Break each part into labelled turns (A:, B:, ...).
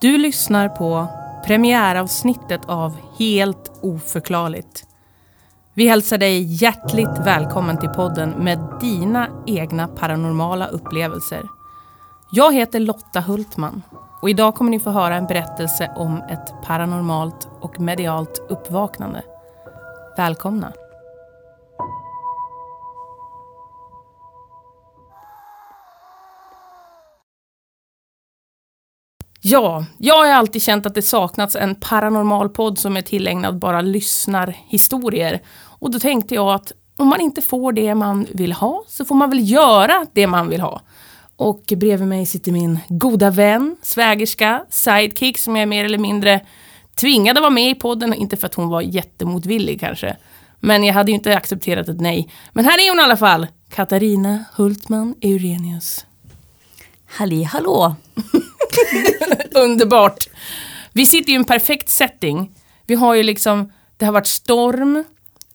A: Du lyssnar på premiäravsnittet av Helt oförklarligt. Vi hälsar dig hjärtligt välkommen till podden med dina egna paranormala upplevelser. Jag heter Lotta Hultman och idag kommer ni få höra en berättelse om ett paranormalt och medialt uppvaknande. Välkomna! Ja, jag har alltid känt att det saknats en paranormal podd som är tillägnad bara lyssnarhistorier. Och då tänkte jag att om man inte får det man vill ha så får man väl göra det man vill ha. Och bredvid mig sitter min goda vän, svägerska, sidekick som jag är mer eller mindre tvingad att vara med i podden, inte för att hon var jättemotvillig kanske. Men jag hade ju inte accepterat ett nej. Men här är hon i alla fall, Katarina Hultman Eurenius.
B: Halli hallå!
A: Underbart! Vi sitter i en perfekt setting. Vi har ju liksom, det har varit storm,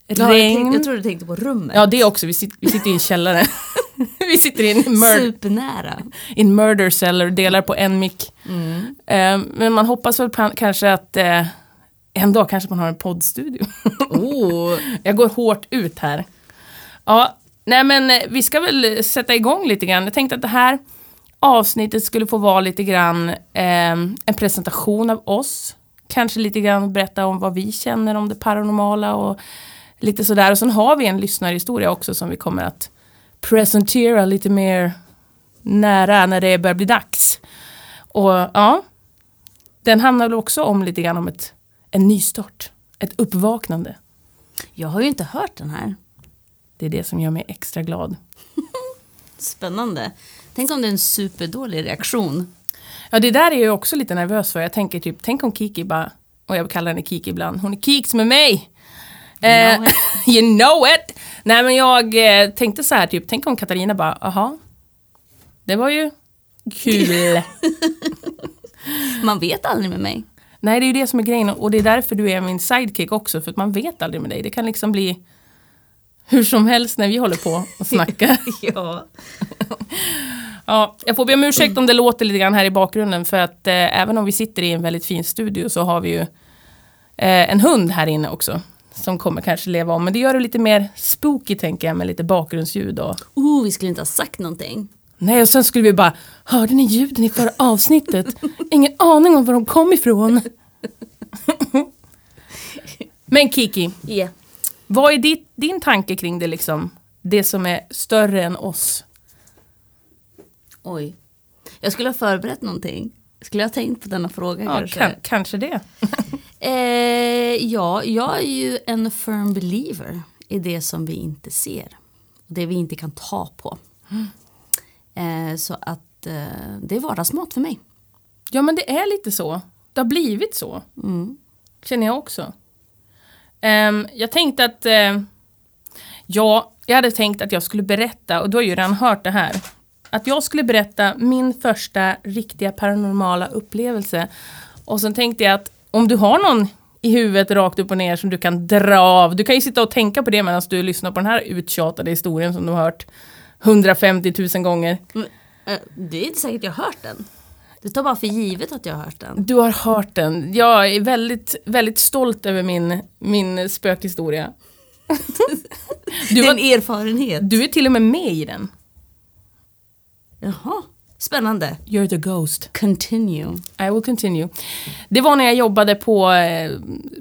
B: Ja, jag,
A: regn.
B: tänkte, jag tror du tänkte på rummet.
A: Ja, det också. Vi sitter, vi sitter i en källare. vi sitter i en, mur-
B: Supernära.
A: i en murder cellar och delar på en mick.
B: Mm.
A: Eh, men man hoppas väl på, kanske att eh, en dag kanske man har en poddstudio.
B: Oh.
A: Jag går hårt ut här. Ja, nej men eh, vi ska väl sätta igång lite grann. Jag tänkte att det här avsnittet skulle få vara lite grann eh, en presentation av oss. Kanske lite grann berätta om vad vi känner om det paranormala och lite sådär. Och sen har vi en lyssnarhistoria också som vi kommer att presentera lite mer nära när det börjar bli dags. Och ja, den handlar väl också om lite grann om ett, en nystart. Ett uppvaknande.
B: Jag har ju inte hört den här.
A: Det är det som gör mig extra glad.
B: Spännande. Tänk om det är en superdålig reaktion.
A: Ja, det där är jag också lite nervös för. Jag tänker typ, tänk om Kiki bara, och jag kallar henne Kiki ibland, hon är Kiks med mig. Eh,
B: know it.
A: you know it! Nej men jag eh, tänkte så här typ, tänk om Katarina bara, aha, det var ju kul.
B: Man vet aldrig med mig.
A: Nej det är ju det som är grejen och det är därför du är min sidekick också, för att man vet aldrig med dig. Det kan liksom bli hur som helst när vi håller på och snackar.
B: Ja.
A: Ja, jag får be om ursäkt om det låter lite grann här i bakgrunden för att eh, även om vi sitter i en väldigt fin studio så har vi ju eh, en hund här inne också. Som kommer kanske leva om, men det gör det lite mer spooky tänker jag med lite bakgrundsljud och...
B: Oh, vi skulle inte ha sagt någonting.
A: Nej, och sen skulle vi bara, hörde ni ljuden i förra avsnittet? Ingen aning om var de kom ifrån. men Kiki,
B: Yeah.
A: Vad är ditt, din tanke kring det liksom? Det som är större än oss?
B: Oj. Jag skulle ha förberett någonting. Skulle jag ha tänkt på denna fråga
A: Ja,
B: kanske?
A: kan, kanske det.
B: Eh, ja, jag är ju en firm believer i det som vi inte ser. Det vi inte kan ta på. Eh, så att eh, det är vardagsmat för mig.
A: Ja men det är lite så. Det har blivit så.
B: Mm.
A: Känner jag också. Um, jag tänkte att... uh, ja, jag hade tänkt att jag skulle berätta, och du har ju redan hört det här. Att jag skulle berätta min första riktiga paranormala upplevelse. Och sen tänkte jag att om du har någon i huvudet rakt upp och ner som du kan dra av. Du kan ju sitta och tänka på det medan du lyssnar på den här uttjatade historien som du har hört 150 000 gånger.
B: Men, eh, det är inte säkert jag har hört den. Du tar bara för givet att jag har hört den.
A: Du har hört den. Jag är väldigt, väldigt stolt över min, min spökhistoria. Du,
B: det är en erfarenhet.
A: du är till och med med i den.
B: Jaha, spännande.
A: You're the ghost.
B: Continue.
A: I will continue. Det var när jag jobbade på, eh,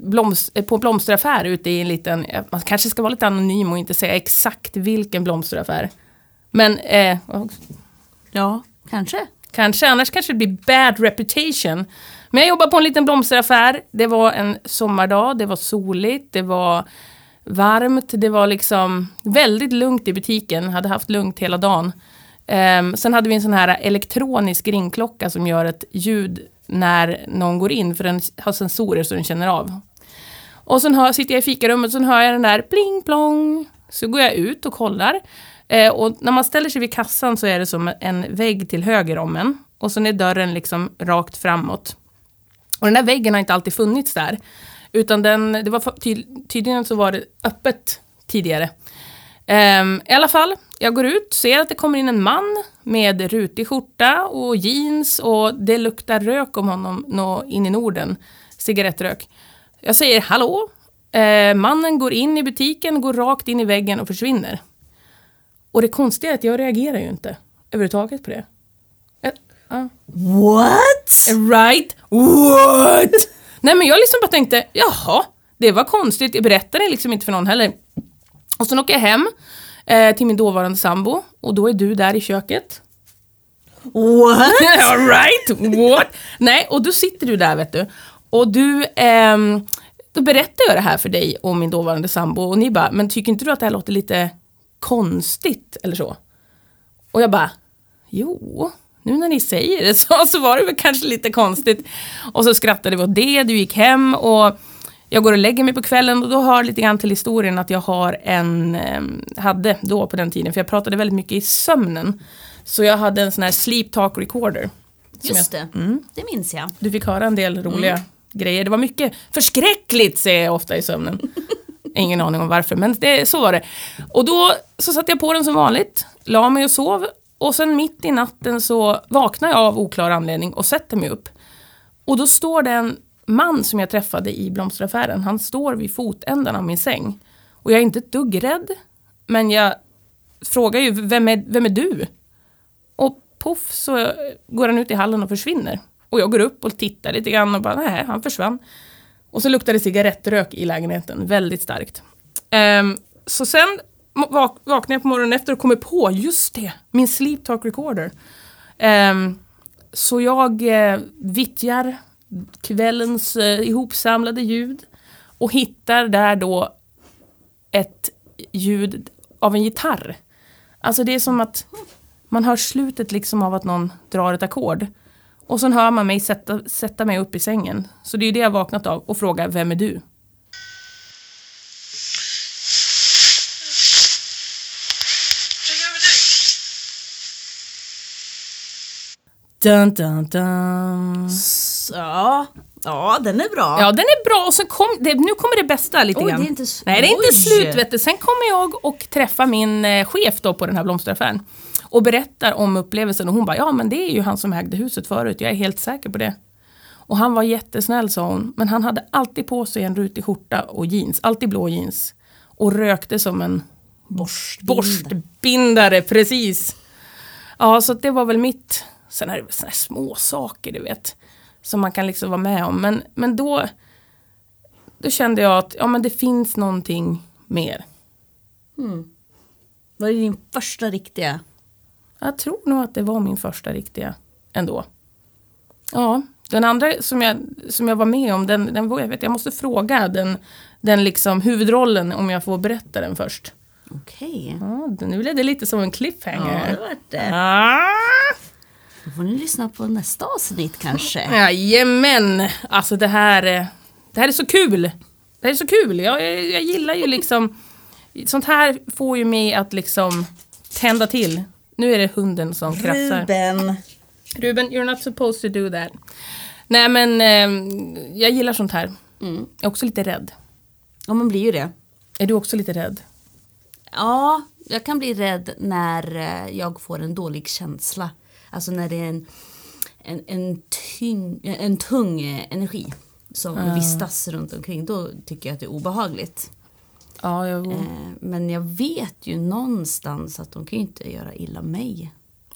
A: bloms, eh, på blomsteraffär ute i en liten, man kanske ska vara lite anonym och inte säga exakt vilken blomsteraffär. Men eh,
B: Ja, kanske.
A: Kanske, annars kanske det blir bad reputation. Men jag jobbade på en liten blomsteraffär. Det var en sommardag, det var soligt, det var varmt, det var liksom väldigt lugnt i butiken. Hade haft lugnt hela dagen. Um, sen hade vi en sån här elektronisk ringklocka som gör ett ljud när någon går in, för den har sensorer så den känner av. Och sen hör, sitter jag i fikarummet och sen hör jag den där pling plong. Så går jag ut och kollar. Eh, och när man ställer sig vid kassan så är det som en vägg till höger om en. Och sen är dörren liksom rakt framåt. Och den där väggen har inte alltid funnits där. Utan den, det var ty, tydligen så var det öppet tidigare. Ehm, I alla fall, jag går ut, ser att det kommer in en man med rutig skjorta och jeans och det luktar rök om honom nå in i Norden. Cigarettrök. Jag säger hallå. Eh, mannen går in i butiken, går rakt in i väggen och försvinner. Och det konstiga är att jag reagerar ju inte överhuvudtaget på det. Ja.
B: What?
A: Right? What? Nej men jag liksom bara tänkte, jaha, det var konstigt. Jag berättade liksom inte för någon heller. Och sen åker jag hem eh, till min dåvarande sambo och då är du där i köket.
B: What?
A: right? What? Nej, och då sitter du där vet du. Och du, ehm, då berättar jag det här för dig och min dåvarande sambo och ni bara, men tycker inte du att det här låter lite konstigt eller så? Och jag bara, jo, nu när ni säger det så, så var det väl kanske lite konstigt. Och så skrattade vi åt det, du gick hem och jag går och lägger mig på kvällen och då hör lite grann till historien att jag har en, eh, hade då på den tiden, för jag pratade väldigt mycket i sömnen. Så jag hade en sån här sleep talk recorder.
B: Just
A: jag,
B: det, det minns jag.
A: Du fick höra en del roliga grejer. Det var mycket förskräckligt säger jag ofta i sömnen. Ingen aning om varför, men det, så var det. Och då så satte jag på den som vanligt, la mig och sov. Och sen mitt i natten så vaknar jag av oklar anledning och sätter mig upp. Och då står det en man som jag träffade i blomsteraffären. Han står vid fotändan av min säng. Och jag är inte ett dugg rädd. Men jag frågar ju, vem är, vem är du? Och poff så går han ut i hallen och försvinner. Och jag går upp och tittar lite grann och bara, nej, han försvann. Och så luktade det cigarettrök i lägenheten, väldigt starkt. Um, så sen vak vaknade jag på morgonen efter och kommer på, just det, min sleep talk recorder. Um, så jag eh, vittjar kvällens eh, ihopsamlade ljud och hittar där då ett ljud av en gitarr. Alltså det är som att man hör slutet liksom av att någon drar ett ackord. Och sen hör man mig sätta, sätta mig upp i sängen. Så det är ju det jag vaknat av och frågar, vem är du? Dun, dun, dun.
B: Ja, ja den är bra.
A: Ja, den är bra. Och så kom, det, nu kommer det bästa lite
B: Oj,
A: grann.
B: det är inte
A: Nej, det är inte
B: Oj.
A: slut. Vet du. Sen kommer jag och träffar min eh, chef då på den här blomsteraffären. Och berättar om upplevelsen. Och hon bara, ja men det är ju han som ägde huset förut. Jag är helt säker på det. Och han var jättesnäll sa hon. Men han hade alltid på sig en rutig skjorta och jeans. Alltid blå jeans. Och rökte som en
B: Borstbindare.
A: borstbindare. Precis. Ja, så det var väl mitt. Sen är det väl såna här små saker du vet. Som man kan liksom vara med om. Men, men då, då kände jag att ja, men det finns någonting mer. Mm.
B: Var det din första riktiga?
A: Jag tror nog att det var min första riktiga ändå. Ja, den andra som jag, som jag var med om, den, den var, jag vet, jag måste fråga den, den liksom huvudrollen om jag får berätta den först.
B: Okej.
A: Ja, nu blev det lite som en cliffhanger.
B: Ja, det vart det.
A: Ah!
B: Då får ni lyssna på nästa avsnitt kanske.
A: Jajamän! Alltså det här, är- det här är så kul! Det här är så kul! Jag, jag, jag gillar ju liksom... Sånt här får ju mig att liksom tända till. Nu är det hunden som krafsar.
B: Ruben.
A: Ruben, you're not supposed to do that. Nej men, eh, jag gillar sånt här.
B: Mm.
A: Jag är också lite rädd.
B: Ja, man blir ju det.
A: Är du också lite rädd?
B: Ja, jag kan bli rädd när eh, jag får en dålig känsla. Alltså när det är en, en, en, tyng, en tung eh, energi som vistas runt omkring. Då tycker jag att det är obehagligt.
A: Ja, jag,
B: Eh, Men jag vet ju någonstans att de kan ju inte göra illa mig.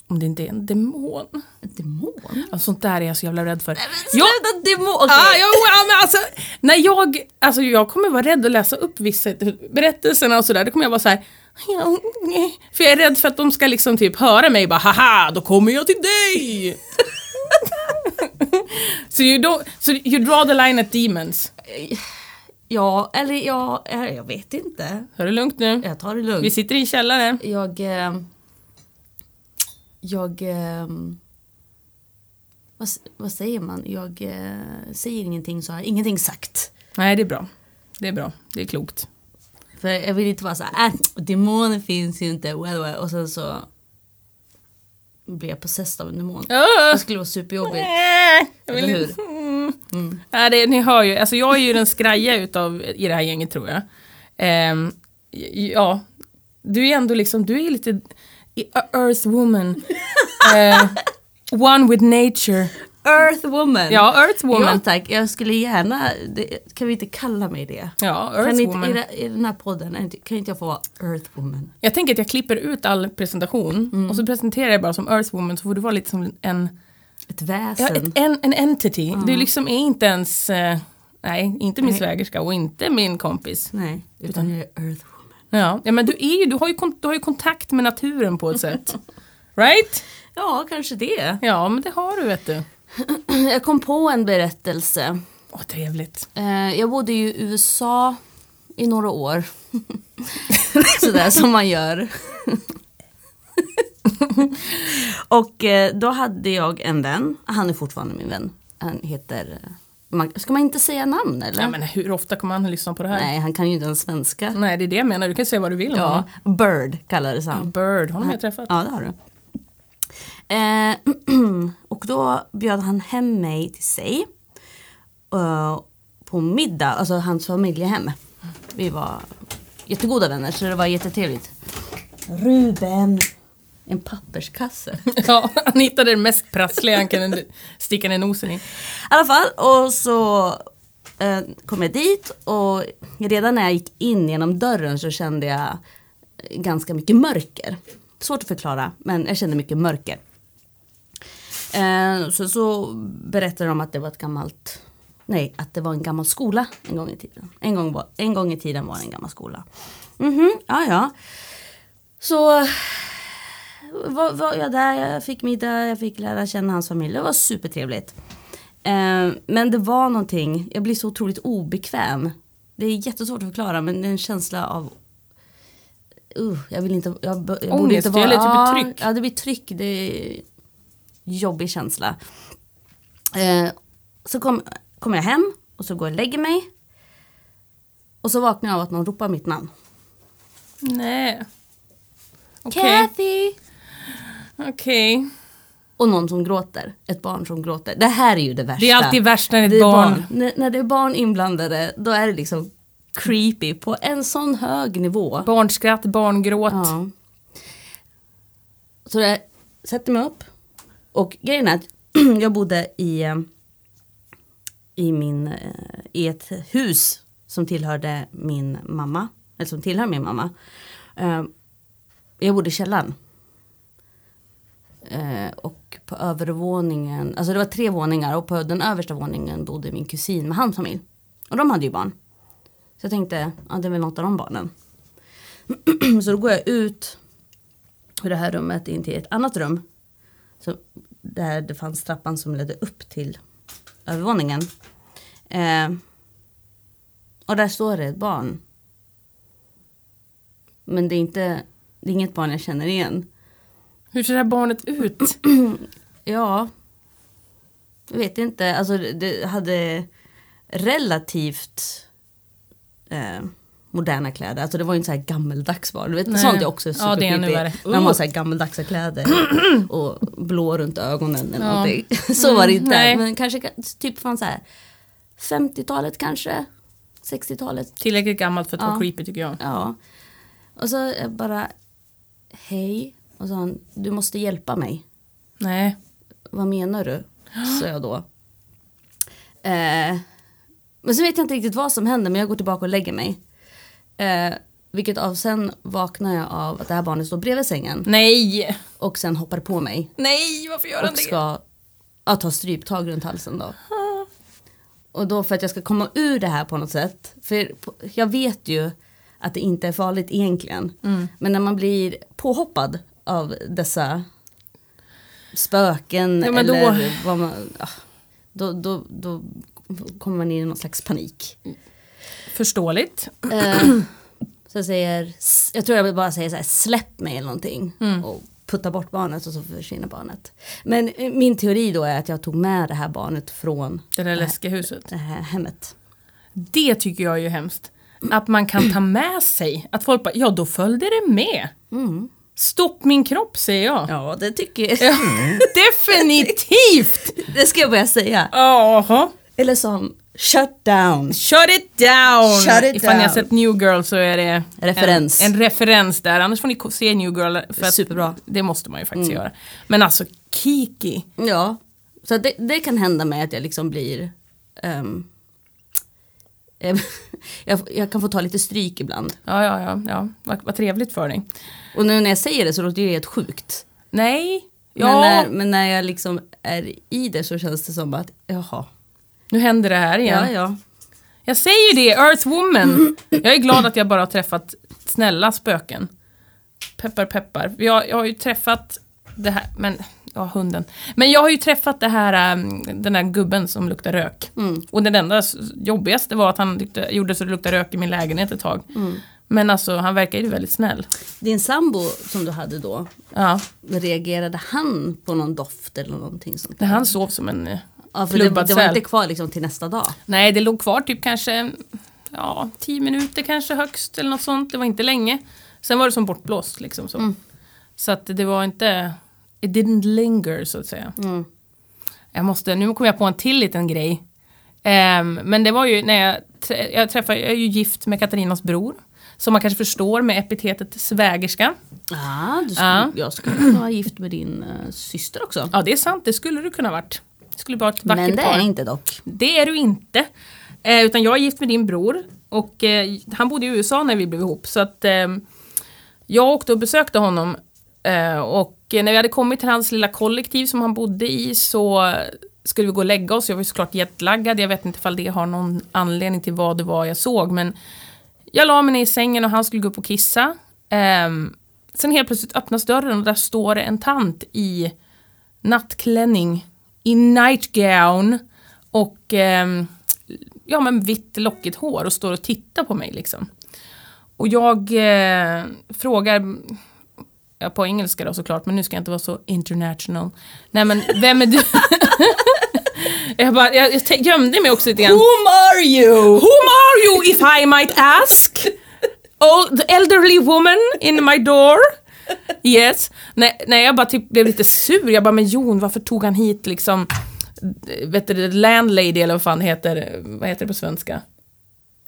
A: om det inte är en demon.
B: En demon?
A: Ja, sånt där är jag så jävla rädd för.
B: Sluta demon! Okej.
A: Ah, ja, men alltså, när jag, alltså jag kommer vara rädd att läsa upp vissa berättelserna och sådär. Då kommer jag vara så här. "Ja, nej." För jag är rädd för att de ska liksom typ höra mig bara haha, då kommer jag till dig! så so you, don't, so you draw the line at demons.
B: Ja, eller ja, eh, jag vet inte.
A: Ta det lugnt nu.
B: Jag tar det lugnt.
A: Vi sitter i en källare.
B: Jag... Eh, jag... Eh, vad, vad säger man? Jag säger ingenting så har jag ingenting sagt.
A: Nej, det är bra. Det är bra. Det är klokt.
B: För jag vill inte vara så här, äh, demoner finns ju inte, well, well. och sen så blir jag possessed av en demon.
A: Ah!
B: Det skulle vara superjobbigt.
A: Äh,
B: Eller
A: inte- Mm. Ja, det, ni hör ju, alltså jag är ju den skraja utav i det här gänget tror jag. Ehm, ja, Du är ändå liksom, du är lite i- earth woman. eh, one with nature.
B: Earth woman.
A: Ja, earth
B: Ja
A: woman.
B: tack, jag skulle gärna, det, kan vi inte kalla mig det?
A: Ja,
B: Kan
A: earth
B: inte, i,
A: woman.
B: det- I den här podden, inte- kan inte jag få vara earth woman?
A: Jag tänker att jag klipper ut all presentation
B: Mm.
A: och så presenterar jag bara som earth woman så får du vara lite som en,
B: Ett
A: ja,
B: väsen.
A: ett, en, en entity. Du liksom är inte ens, eh, nej, inte min
B: Nej.
A: svägerska och inte min kompis.
B: Nej, utan jag är earth woman.
A: Ja, ja men du, är ju, du, har ju, du har ju kontakt med naturen på ett sätt. Right?
B: Ja, kanske det.
A: Ja, men det har du vet du.
B: Jag kom på en berättelse.
A: Åh, trevligt.
B: Eh, jag bodde ju i USA i några år. Sådär som man gör. och eh, då hade jag en vän, han är fortfarande min vän. Han heter, man, ska man inte säga namn eller?
A: Ja, men hur ofta kommer han att lyssna på det här? Nej.
B: Nej, han kan ju inte ens svenska.
A: det är det jag menar. Du kan säga vad du vill
B: Ja,
A: honom.
B: Bird kallades han.
A: Bird, honom har jag träffat.
B: Ja, det har du. Eh, och då bjöd han hem mig till sig. eh, på middag, alltså hans familjehem. Vi var jättegoda vänner så det var jättetrevligt. Ruben! En papperskasse.
A: Ja, han hittade det mest prassliga han kunde sticka ner nosen i.
B: I alla fall, och så eh, kom jag dit och redan när jag gick in genom dörren så kände jag ganska mycket mörker. Svårt att förklara, men jag kände mycket mörker. Eh, så, så berättade de att det var ett gammalt, nej, att det var en gammal skola en gång i tiden. En gång, var, en gång i tiden var det en gammal skola. Mhm, ja ja. Så var, var jag där, jag fick middag, jag fick lära känna hans familj. Det var supertrevligt. Eh, men det var någonting, jag blir så otroligt obekväm. Det är jättesvårt att förklara men det är en känsla av Uh, jag vill inte, jag, jag borde
A: Ångest,
B: inte vara...
A: eller typ
B: ja,
A: tryck.
B: Ja, det blir tryck. Det är jobbig känsla. Eh, så kom, kom jag hem och så går jag och lägger mig. Och så vaknar jag av att någon ropar mitt namn.
A: Nej. Okej.
B: Kathy!
A: Okej.
B: Och någon som gråter. Ett barn som gråter. Det här är ju det värsta.
A: Det är alltid värst när det är
B: Det är
A: barn.
B: När, när det är barn inblandade, då är det liksom creepy på en sån hög nivå.
A: Barnskratt, barngråt.
B: Ja. Så jag sätter mig upp. Och grejen är att jag bodde i, eh, i, min, eh, i ett hus som tillhörde min mamma. Eller som tillhör min mamma. Eh, Jag bodde i källaren. Eh, Och på övervåningen, alltså det var tre våningar och på den översta våningen bodde min kusin med hans familj. Och de hade ju barn. Så jag tänkte, ja det är väl något av de barnen. Så då går jag ut ur det här rummet in till ett annat rum. Så där det fanns trappan som ledde upp till övervåningen. Eh, och där står det ett barn. Men det är inte, det är inget barn jag känner igen.
A: Hur ser det här barnet ut?
B: Ja, jag vet inte. Alltså det- hade relativt eh, moderna kläder. Alltså det var ju inte så här gammeldags barn. Du vet,
A: Nej.
B: sånt är också
A: Ja,
B: supercreepy.
A: värre.
B: När man har så här gammeldagsa kläder och blå runt ögonen eller
A: Ja.
B: någonting. Så var det inte.
A: nej.
B: Men kanske ka- typ från så här 50-talet kanske. 60-talet.
A: Tillräckligt gammalt för att
B: Ja.
A: vara creepy tycker jag.
B: Ja. Och så jag bara hej. Och sa han, du måste hjälpa mig.
A: Nej.
B: Vad menar du? sa jag då. Eh, men så vet jag inte riktigt vad som händer men jag går tillbaka och lägger mig. Eh, vilket av sen vaknar jag av att det här barnet står bredvid sängen
A: Nej!
B: och sen hoppar på mig
A: Nej, varför gör han
B: och
A: det?
B: ska ja, ta stryptag runt halsen då. Och då för att jag ska komma ur det här på något sätt. För jag vet ju att det inte är farligt egentligen.
A: Mm.
B: Men när man blir påhoppad av dessa spöken
A: Ja, men då-
B: eller vad man... ja, Då, då, då kommer man in i någon slags panik.
A: Förståeligt.
B: Eh, så jag säger, jag tror jag bara säger så här, släpp mig eller någonting.
A: Mm.
B: Och putta bort barnet och så försvinner barnet. Men min teori då är att jag tog med det här barnet från
A: Det där läskiga huset.
B: det här hemmet.
A: Det tycker jag är ju hemskt. Att man kan ta med sig. Att folk bara, ja då följde det med. Stopp min kropp säger jag.
B: Ja, det tycker jag.
A: Definitivt!
B: Det ska jag börja säga.
A: Jaha.
B: Eller som Shut down.
A: Shut it down!
B: Shut it
A: Ifall ni har
B: down.
A: sett New Girl så är det
B: Referens.
A: En, en referens där. Annars får ni se New Girl. För
B: Superbra.
A: Det måste man ju faktiskt göra. Men alltså Kiki.
B: Ja, så det, det kan hända mig att jag liksom blir... eh, jag, jag kan få ta lite stryk ibland.
A: Ja, ja, ja. ja. Vad, vad trevligt för dig.
B: Och nu när jag säger det så låter det helt sjukt.
A: Nej.
B: Men,
A: Ja,
B: när, men när jag liksom är i det så känns det som att jaha.
A: nu händer det här igen.
B: Ja, ja.
A: Jag säger det, Earth Woman. Jag är glad att jag bara har träffat snälla spöken. Peppar peppar. Jag, jag har ju träffat det här, men, ja hunden. Men jag har ju träffat det här, ähm, den där gubben som luktar rök. Och det enda jobbigaste var att han tyckte, gjorde så det luktade rök i min lägenhet ett tag. Men alltså han verkar ju väldigt snäll.
B: Din sambo som du hade då,
A: Ja,
B: reagerade han på någon doft eller någonting sånt?
A: det han sov som en eh,
B: Ja, för det, det var inte kvar liksom till nästa dag.
A: Nej, det låg kvar typ kanske ja, tio minuter kanske högst eller något sånt. Det var inte länge. Sen var det som bortblåst liksom så. Så att det var inte, it didn't linger så att säga. Jag måste, nu kommer jag på en till liten grej. Ehm, men det var ju när jag, jag träffade, jag är ju gift med Katarinas bror. Som man kanske förstår med epitetet svägerska.
B: Ja, du skulle,
A: Ja.
B: jag skulle kunna vara gift med din eh, syster också.
A: Ja det är sant, det skulle du kunna varit. Det skulle bara ett vackert
B: Men det
A: par.
B: är inte dock.
A: Det är du inte. Eh, utan jag är gift med din bror. Och eh, han bodde i USA när vi blev ihop. Så att eh, jag åkte och besökte honom. Eh, och när vi hade kommit till hans lilla kollektiv som han bodde i så skulle vi gå och lägga oss. Jag var såklart jetlaggad. Jag vet inte ifall det har någon anledning till vad det var jag såg. Men jag la mig ner i sängen och han skulle gå upp och kissa. Ehm, sen helt plötsligt öppnas dörren och där står det en tant i nattklänning, i nightgown och ehm, ja, men vitt lockigt hår och står och tittar på mig. liksom. Och jag eh, frågar, ja, på engelska då såklart, men nu ska jag inte vara så international. Nej men vem är du? jag, bara, jag, jag gömde mig också lite grann.
B: Whom are you?
A: Whom are you if I might ask? Oh, the elderly woman in my door? Yes. Nej, nej jag bara typ blev lite sur. Jag bara, men Jon, varför tog han hit liksom, vet du, landlady eller vad fan heter, vad heter det på svenska?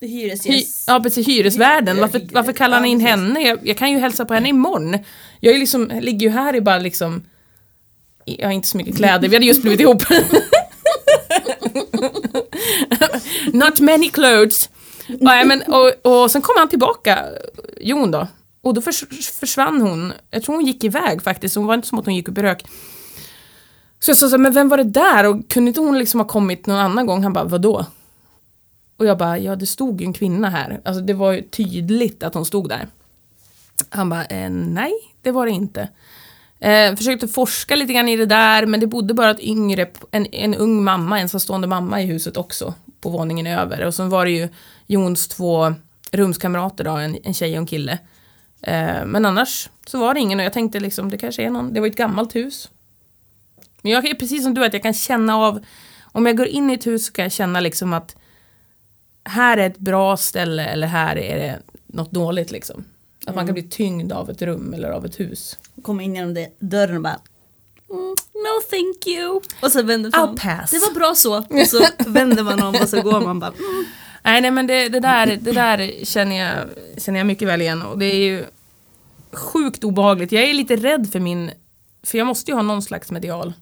A: Hy,
B: Hyresgäst.
A: ja precis, hyresvärden. Varför, varför kallar han in henne? Jag, jag kan ju hälsa på henne imorgon. Jag är liksom, ligger ju här i bara liksom, jag har inte så mycket kläder, vi hade just blivit ihop. Not many clothes. Nej, men, och, och sen kom han tillbaka, Jon då. Och då förs, försvann hon. Jag tror hon gick iväg faktiskt, hon var inte som att hon gick upp i rök. Så jag sa så men vem var det där? Och kunde inte hon liksom ha kommit någon annan gång? Han bara, vadå? Och jag bara, ja det stod ju en kvinna här. Alltså det var ju tydligt att hon stod där. Han bara, eh, nej det var det inte. Eh, försökte forska lite grann i det där men det bodde bara ett yngre, en, en ung mamma, ensamstående mamma i huset också. På våningen över. Och så var det ju Jons två rumskamrater då, en, en tjej och en kille. Eh, men annars så var det ingen och jag tänkte liksom, det kanske är någon, det var ett gammalt hus. Men jag är precis som du att jag kan känna av, om jag går in i ett hus så kan jag känna liksom att här är ett bra ställe eller här är det något dåligt liksom. Att man kan bli tyngd av ett rum eller av ett hus.
B: Komma in genom det, dörren och bara mm, No thank you. Och så vänder man
A: pass.
B: Det var bra så. Och så vänder man om och så går man bara mm.
A: Nej, nej men det, det, där, det där känner jag, känner jag mycket väl igen och det är ju sjukt obehagligt. Jag är lite rädd för min, för jag måste ju ha någon slags medial.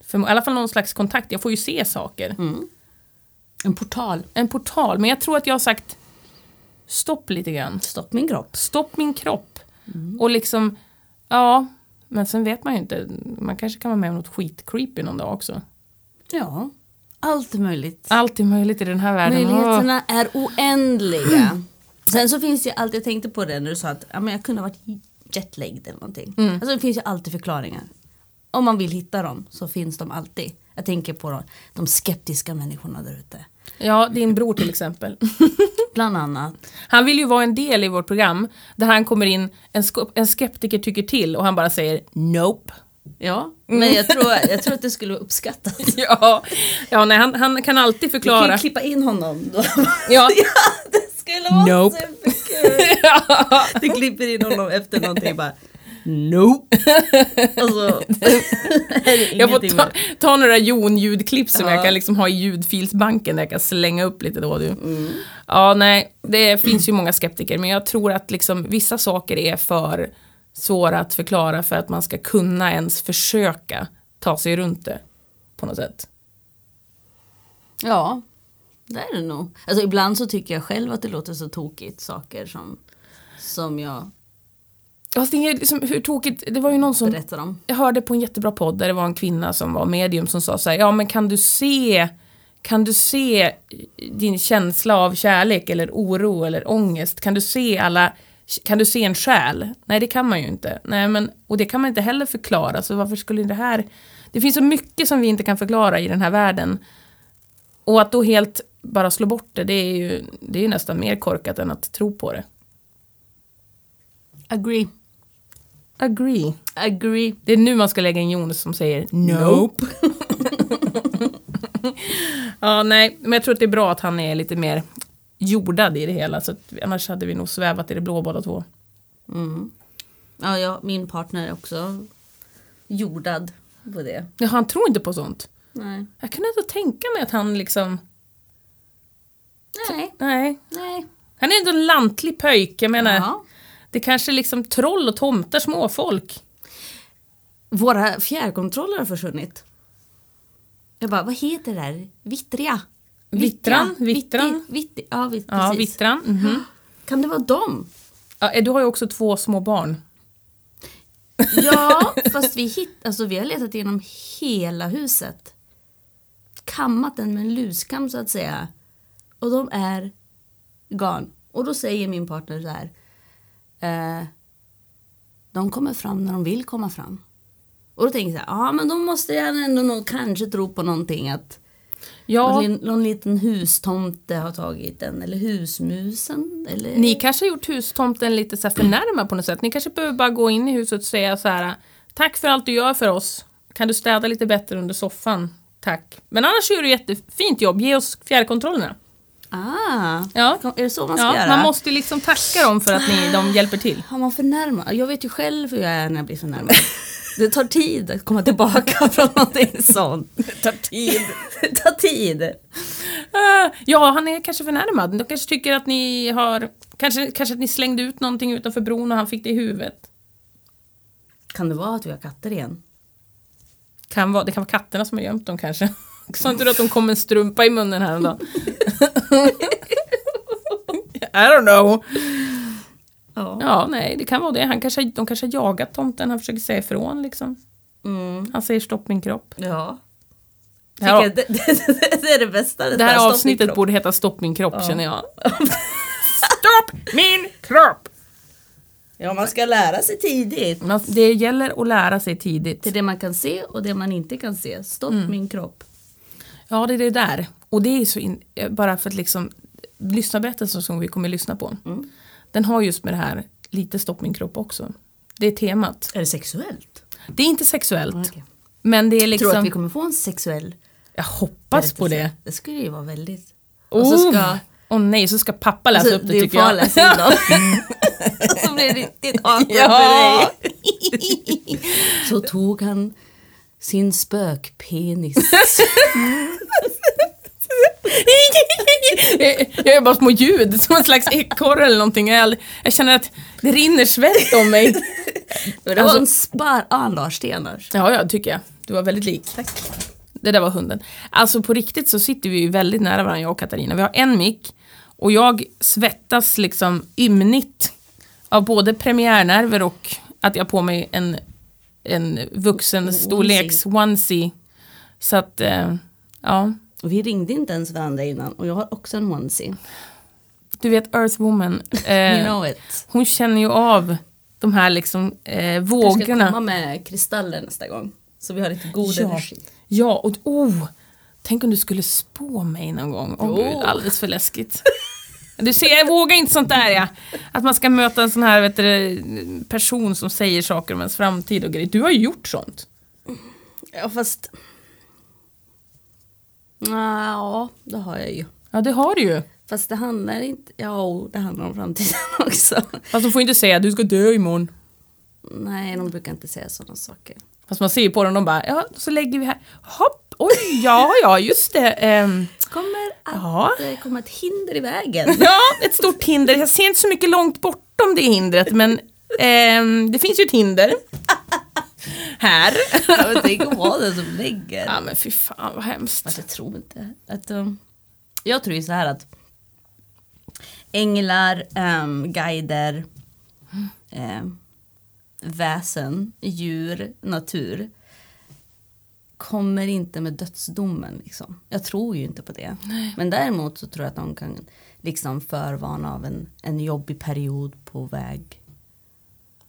A: För, I alla fall någon slags kontakt, jag får ju se saker.
B: En portal.
A: En portal, men jag tror att jag har sagt stopp lite grann.
B: Stopp min kropp.
A: Stopp min kropp. Och liksom, ja, men sen vet man ju inte, man kanske kan vara med om något skitcreepy någon dag också.
B: Ja. Allt är möjligt.
A: Allt är möjligt i den här världen.
B: Möjligheterna är oändliga. Sen så finns det ju alltid, jag tänkte på det när du sa att ja, men jag kunde ha varit jetlagged eller någonting. Alltså det finns ju alltid förklaringar. Om man vill hitta dem så finns de alltid. Jag tänker på de, skeptiska människorna där ute.
A: Ja, din bror till exempel.
B: Bland annat.
A: Han vill ju vara en del i vårt program där han kommer in, en, en skeptiker tycker till och han bara säger nope.
B: Ja, men jag tror, jag tror att det skulle uppskattas.
A: Ja, ja nej, han, han kan alltid
B: Du kan
A: förklara.
B: ju klippa in honom då.
A: Ja.
B: det skulle vara
A: Nope.
B: superkul. Du klipper in honom efter någonting bara Nope. alltså,
A: Jag får ta, ta några Jon-ljudklipp som ja. jag kan liksom ha i ljudfilsbanken där jag kan slänga upp lite då. Du. Mm. Ja, nej, det finns ju många skeptiker men jag tror att liksom vissa saker är för svåra att förklara för att man ska kunna ens försöka ta sig runt det på något sätt.
B: Ja, det är det nog. Alltså ibland så tycker jag själv att det låter så tokigt saker som, som jag
A: Fast det liksom, hur tokigt, det var ju någon som Jag hörde på en jättebra podd där det var en kvinna som var medium som sa så här, ja men kan du se kan du se din känsla av kärlek eller oro eller ångest? Kan du se alla kan du se en själ? Nej, det kan man ju inte. Nej, men, och det kan man inte heller förklara, så varför skulle det här... Det finns så mycket som vi inte kan förklara i den här världen. Och att då helt bara slå bort det, det är ju, det är nästan mer korkat än att tro på det.
B: Agree.
A: Agree.
B: Agree.
A: Det är nu man ska lägga in Jonas som säger nope. ja, nej, men jag tror att det är bra att han är lite mer jordad i det hela. Så att, annars hade vi nog svävat i det blå båda två.
B: Mm. Ja, ja, min partner är också jordad på det.
A: Ja, han tror inte på sånt.
B: Nej.
A: Jag kan inte tänka mig att han liksom...
B: Nej.
A: Nej.
B: Nej.
A: Han är ändå en lantlig pöjk, jag menar. Ja. Det kanske är liksom troll och tomtar, småfolk.
B: Våra fjärrkontroller har försvunnit. Jag bara, vad heter det där? Vittriga?
A: Vittran? Vittran?
B: Ja, vitt,
A: ja, vittran. Mm -hmm.
B: Kan det vara dem?
A: Ja, eh, du har ju också två små barn.
B: Ja, fast vi, hitt, alltså, vi har letat igenom hela huset. Kammat den med en luskam så att säga. Och de är gone. Och då säger min partner så här. Eh, de kommer fram när de vill komma fram. Och då tänker jag så här, ja men då måste jag ändå nog kanske tro på någonting att Ja. Någon, någon liten hustomte har tagit den, eller husmusen. Eller...
A: Ni kanske har gjort hustomten lite så för närmare på något sätt. Ni kanske behöver bara gå in i huset och säga så här, tack för allt du gör för oss. Kan du städa lite bättre under soffan? Tack. Men annars gör du jättefint jobb, ge oss fjärrkontrollerna.
B: Ah,
A: ja.
B: är det så man ska ja, göra?
A: Man måste liksom tacka dem för att ni, de hjälper till.
B: Har man förnärmar? Jag vet ju själv hur jag är när jag blir förnärmad. Det tar tid att komma tillbaka från någonting sånt.
A: Det tar tid.
B: Det tar tid.
A: Uh, ja, han är kanske förnärmad. De kanske tycker att ni har... Kanske, kanske att ni slängde ut någonting utanför bron och han fick det i huvudet.
B: Kan det vara att vi har katter igen?
A: Kan vara, det kan vara katterna som har gömt dem kanske. Sa inte du att de kom med en strumpa i munnen häromdagen? I don't know. Ja. ja, nej, det kan vara det. Han kanske, de kanske har jagat tomten, han försöker säga ifrån liksom.
B: Mm.
A: Han säger stopp min kropp.
B: Ja. Det, här, det, det, det, är det bästa.
A: Det, det här avsnittet borde heta Stopp min kropp ja. känner jag. stopp min kropp!
B: Ja, man ska lära sig tidigt.
A: Det gäller att lära sig tidigt.
B: Till det man kan se och det man inte kan se. Stopp mm. min kropp.
A: Ja, det är det där. Och det är så in, bara för att liksom lyssna berättelsen som vi kommer att lyssna på.
B: Mm.
A: Den har just med det här, lite stopp min kropp också. Det är temat.
B: Är det sexuellt?
A: Det är inte sexuellt. Okay. Men det är liksom...
B: Tror du att vi kommer få en sexuell
A: Jag hoppas på det.
B: Det skulle ju vara väldigt...
A: Och så oh! ska... Oh, nej, så ska pappa läsa alltså, upp det tycker jag.
B: läsa in så blir det riktigt awkward
A: ja.
B: för dig. så tog han sin spökpenis.
A: jag gör bara små ljud, som en slags ekorre eller någonting. Jag, jag, känner att det rinner svett om mig.
B: det var alltså, en spar... Ah, Lars Stenars.
A: Ja, ja, tycker jag. Du var väldigt lik.
B: Tack.
A: Det där var hunden. Alltså på riktigt så sitter vi ju väldigt nära varandra, jag och Katarina. Vi har en mick och jag svettas liksom ymnigt av både premiärnerver och att jag har på mig en, en vuxen storleks onesie. Så att, eh, ja.
B: Och vi ringde inte ens varandra innan och jag har också en onesie.
A: Du vet Earthwoman.
B: Eh, you know it.
A: Hon känner ju av de här liksom eh, vågorna. Jag
B: ska komma med kristaller nästa gång. Så vi har lite god
A: ja.
B: energi.
A: Ja, och oh, tänk om du skulle spå mig någon gång. Åh oh, gud, alldeles för läskigt. Du ser, jag vågar inte sånt där ja. Att man ska möta en sån här vet du, person som säger saker om ens framtid och grejer. Du har ju gjort sånt.
B: Ja fast Ja, det har jag ju.
A: Ja, det har du ju.
B: Fast det handlar inte... Ja, det handlar om framtiden också.
A: Fast de får inte säga att du ska dö imorgon.
B: nej, de brukar inte säga sådana saker.
A: Fast man ser ju på dem, de bara, ja, så lägger vi här. Hopp, oj, ja, ja, just det. ehm,
B: Kommer att
A: Ja.
B: det kommer ett hinder i vägen.
A: ja, ett stort hinder. Jag ser inte så mycket långt bortom det hindret, men ehm, det finns ju ett hinder. här.
B: Jag tänker vara den som lägger.
A: Ja, men fy fan vad hemskt.
B: Fast jag tror inte att... um, jag tror ju så här att änglar, um, guider, um, väsen, djur, natur kommer inte med dödsdomen. Liksom. Jag tror ju inte på det. Men däremot så tror jag att de kan liksom förvarna av en, en jobbig period på väg.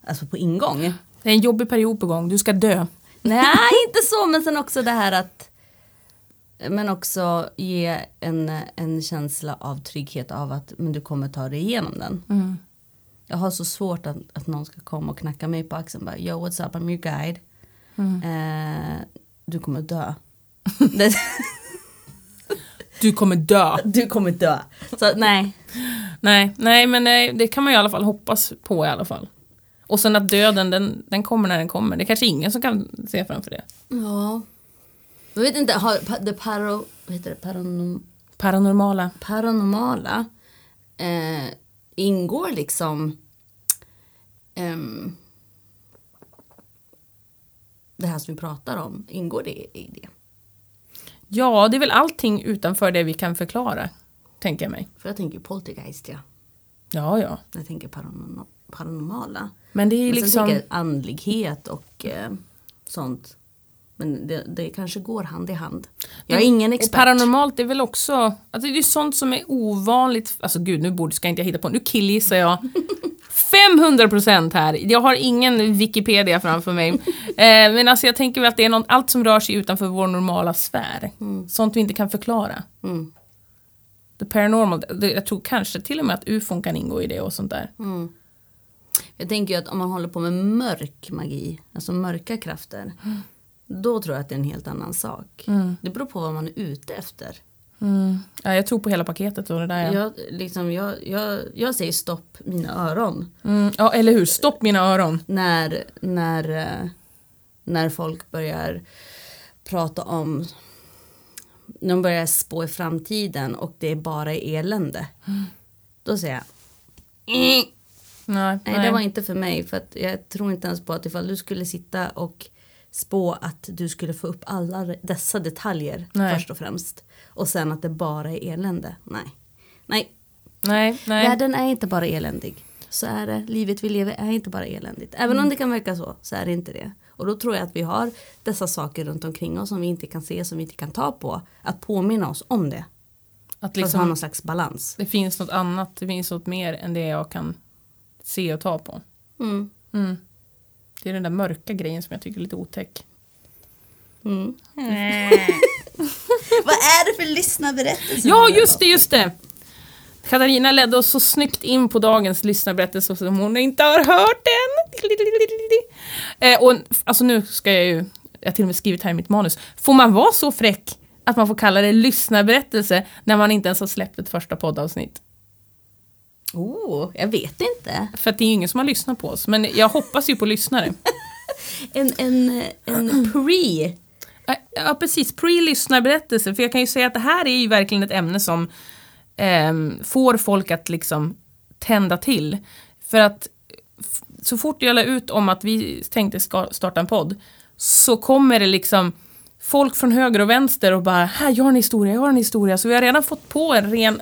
B: Alltså på ingång.
A: Det är en jobbig period på gång, du ska dö.
B: Nej, inte så, men sen också det här att men också ge en, en känsla av trygghet av att men du kommer ta dig igenom den.
A: Mm.
B: Jag har så svårt att, att någon ska komma och knacka mig på axeln bara Yo what's up, I'm your guide.
A: Mm.
B: Eh, du kommer dö.
A: Du kommer dö.
B: du kommer dö. Så nej.
A: Nej, nej, men nej, det kan man ju i alla fall hoppas på i alla fall. Och sen att döden, den, den kommer när den kommer. Det är kanske ingen som kan se framför det.
B: Ja. Jag vet inte, har det paro, vad heter det, paranorm,
A: Paranormala.
B: paranormala eh, ingår liksom ehm, det här som vi pratar om, ingår det i det?
A: Ja, det är väl allting utanför det vi kan förklara, tänker jag mig.
B: För jag tänker poltergeist ja,
A: Ja, ja.
B: jag tänker paranorm, paranormala.
A: Men det är ju
B: Men sen
A: liksom...
B: jag andlighet och eh, sånt. Men det, det kanske går hand i hand. Jag är ingen expert.
A: paranormalt är väl också, alltså det är sånt som är ovanligt, alltså gud nu borde, ska inte jag hitta på, nu killgissar jag 500% här, jag har ingen Wikipedia framför mig. Eh, men alltså jag tänker väl att det är något, allt som rör sig utanför vår normala sfär. Sånt vi inte kan förklara.
B: Mm.
A: The paranormal, jag tror kanske till och med att ufon kan ingå i det och sånt där.
B: Mm. Jag tänker ju att om man håller på med mörk magi, alltså mörka krafter. Då tror jag att det är en helt annan sak. Det beror på vad man är ute efter.
A: Mm. Ja, jag tror på hela paketet och det där ja.
B: Jag, liksom, jag, jag, jag säger stopp mina öron.
A: Mm, ja, eller hur, stopp mina öron.
B: När, när, eh, när folk börjar prata om när de börjar spå i framtiden och det är bara elände. Då säger jag "Mm,
A: Nej,
B: Nej, det var inte för mig. För att jag tror inte ens på att ifall du skulle sitta och spå att du skulle få upp alla dessa detaljer
A: Nej.
B: först och främst. Och sen att det bara är elände. Nej. Nej,
A: nej, nej.
B: världen är inte bara eländig. Så är det. Livet vi lever är inte bara eländigt. Även
A: Mm.
B: om det kan verka så, så är det inte det. Och då tror jag att vi har dessa saker runt omkring oss som vi inte kan se, som vi inte kan ta på. Att påminna oss om det.
A: Att
B: att ha
A: liksom,
B: någon slags balans.
A: det finns något annat, det finns något mer än det jag kan se och ta på.
B: Mm.
A: Mm. Det är den där mörka grejen som jag tycker är lite otäck.
B: Mm. Vad är det för lyssnarberättelse?
A: Ja, just det, just det! Katarina ledde oss så snyggt in på dagens lyssnarberättelse som hon inte har hört än. Eh, och alltså nu ska jag ju, jag har till och med skrivit här i mitt manus, får man vara så fräck att man får kalla det lyssnarberättelse när man inte ens har släppt ett första poddavsnitt?
B: Oh, jag vet inte.
A: För att det är ju ingen som har lyssnat på oss, men jag hoppas ju på lyssnare.
B: En, en, en pre.
A: Ja, precis. Pre-lyssnarberättelse. För jag kan ju säga att det här är ju verkligen ett ämne som ehm, får folk att liksom tända till. För att så fort jag la ut om att vi tänkte ska starta en podd så kommer det liksom folk från höger och vänster och bara här, jag har en historia, jag har en historia. Så vi har redan fått på en ren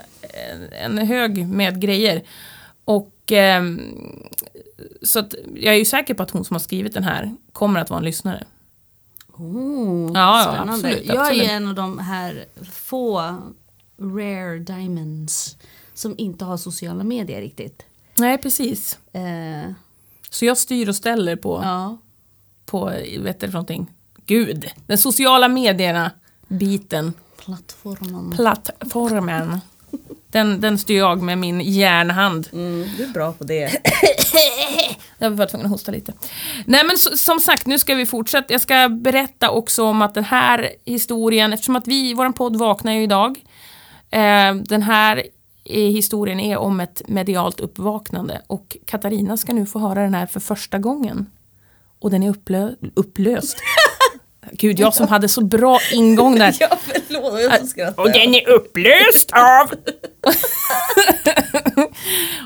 A: en hög med grejer. Och ehm, så att jag är ju säker på att hon som har skrivit den här kommer att vara en lyssnare.
B: Oh,
A: Ja,
B: spännande.
A: absolut,
B: jag
A: absolut.
B: är en av de här få rare diamonds som inte har sociala medier riktigt.
A: Nej, precis.
B: Eh,
A: Så jag styr och ställer på,
B: ja.
A: på vet du någonting? Gud, den sociala medierna biten,
B: Plattformen.
A: plattformen. Den, den styr jag med min järnhand.
B: Mm, du är bra på det.
A: Jag var tvungen att hosta lite. Nej men så, som sagt, nu ska vi fortsätta. Jag ska berätta också om att den här historien, eftersom att vi, vår podd vaknar ju idag. Eh, den här historien är om ett medialt uppvaknande och Katarina ska nu få höra den här för första gången. Och den är upplö upplöst. Gud, jag som hade så bra ingång där.
B: Ja, förlåt, jag skrattar.
A: Och den är upplöst av...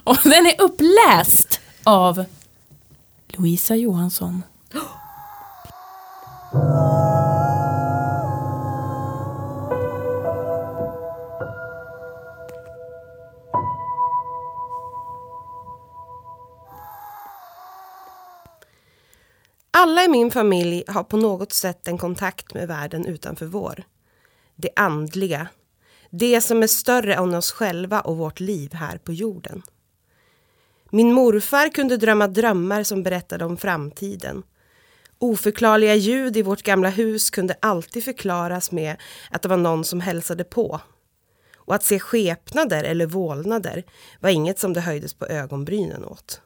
A: och den är uppläst av Louisa Johansson.
C: Alla i min familj har på något sätt en kontakt med världen utanför vår. Det andliga. Det som är större än oss själva och vårt liv här på jorden. Min morfar kunde drömma drömmar som berättade om framtiden. Oförklarliga ljud i vårt gamla hus kunde alltid förklaras med att det var någon som hälsade på. Och att se skepnader eller vålnader var inget som det höjdes på ögonbrynen åt.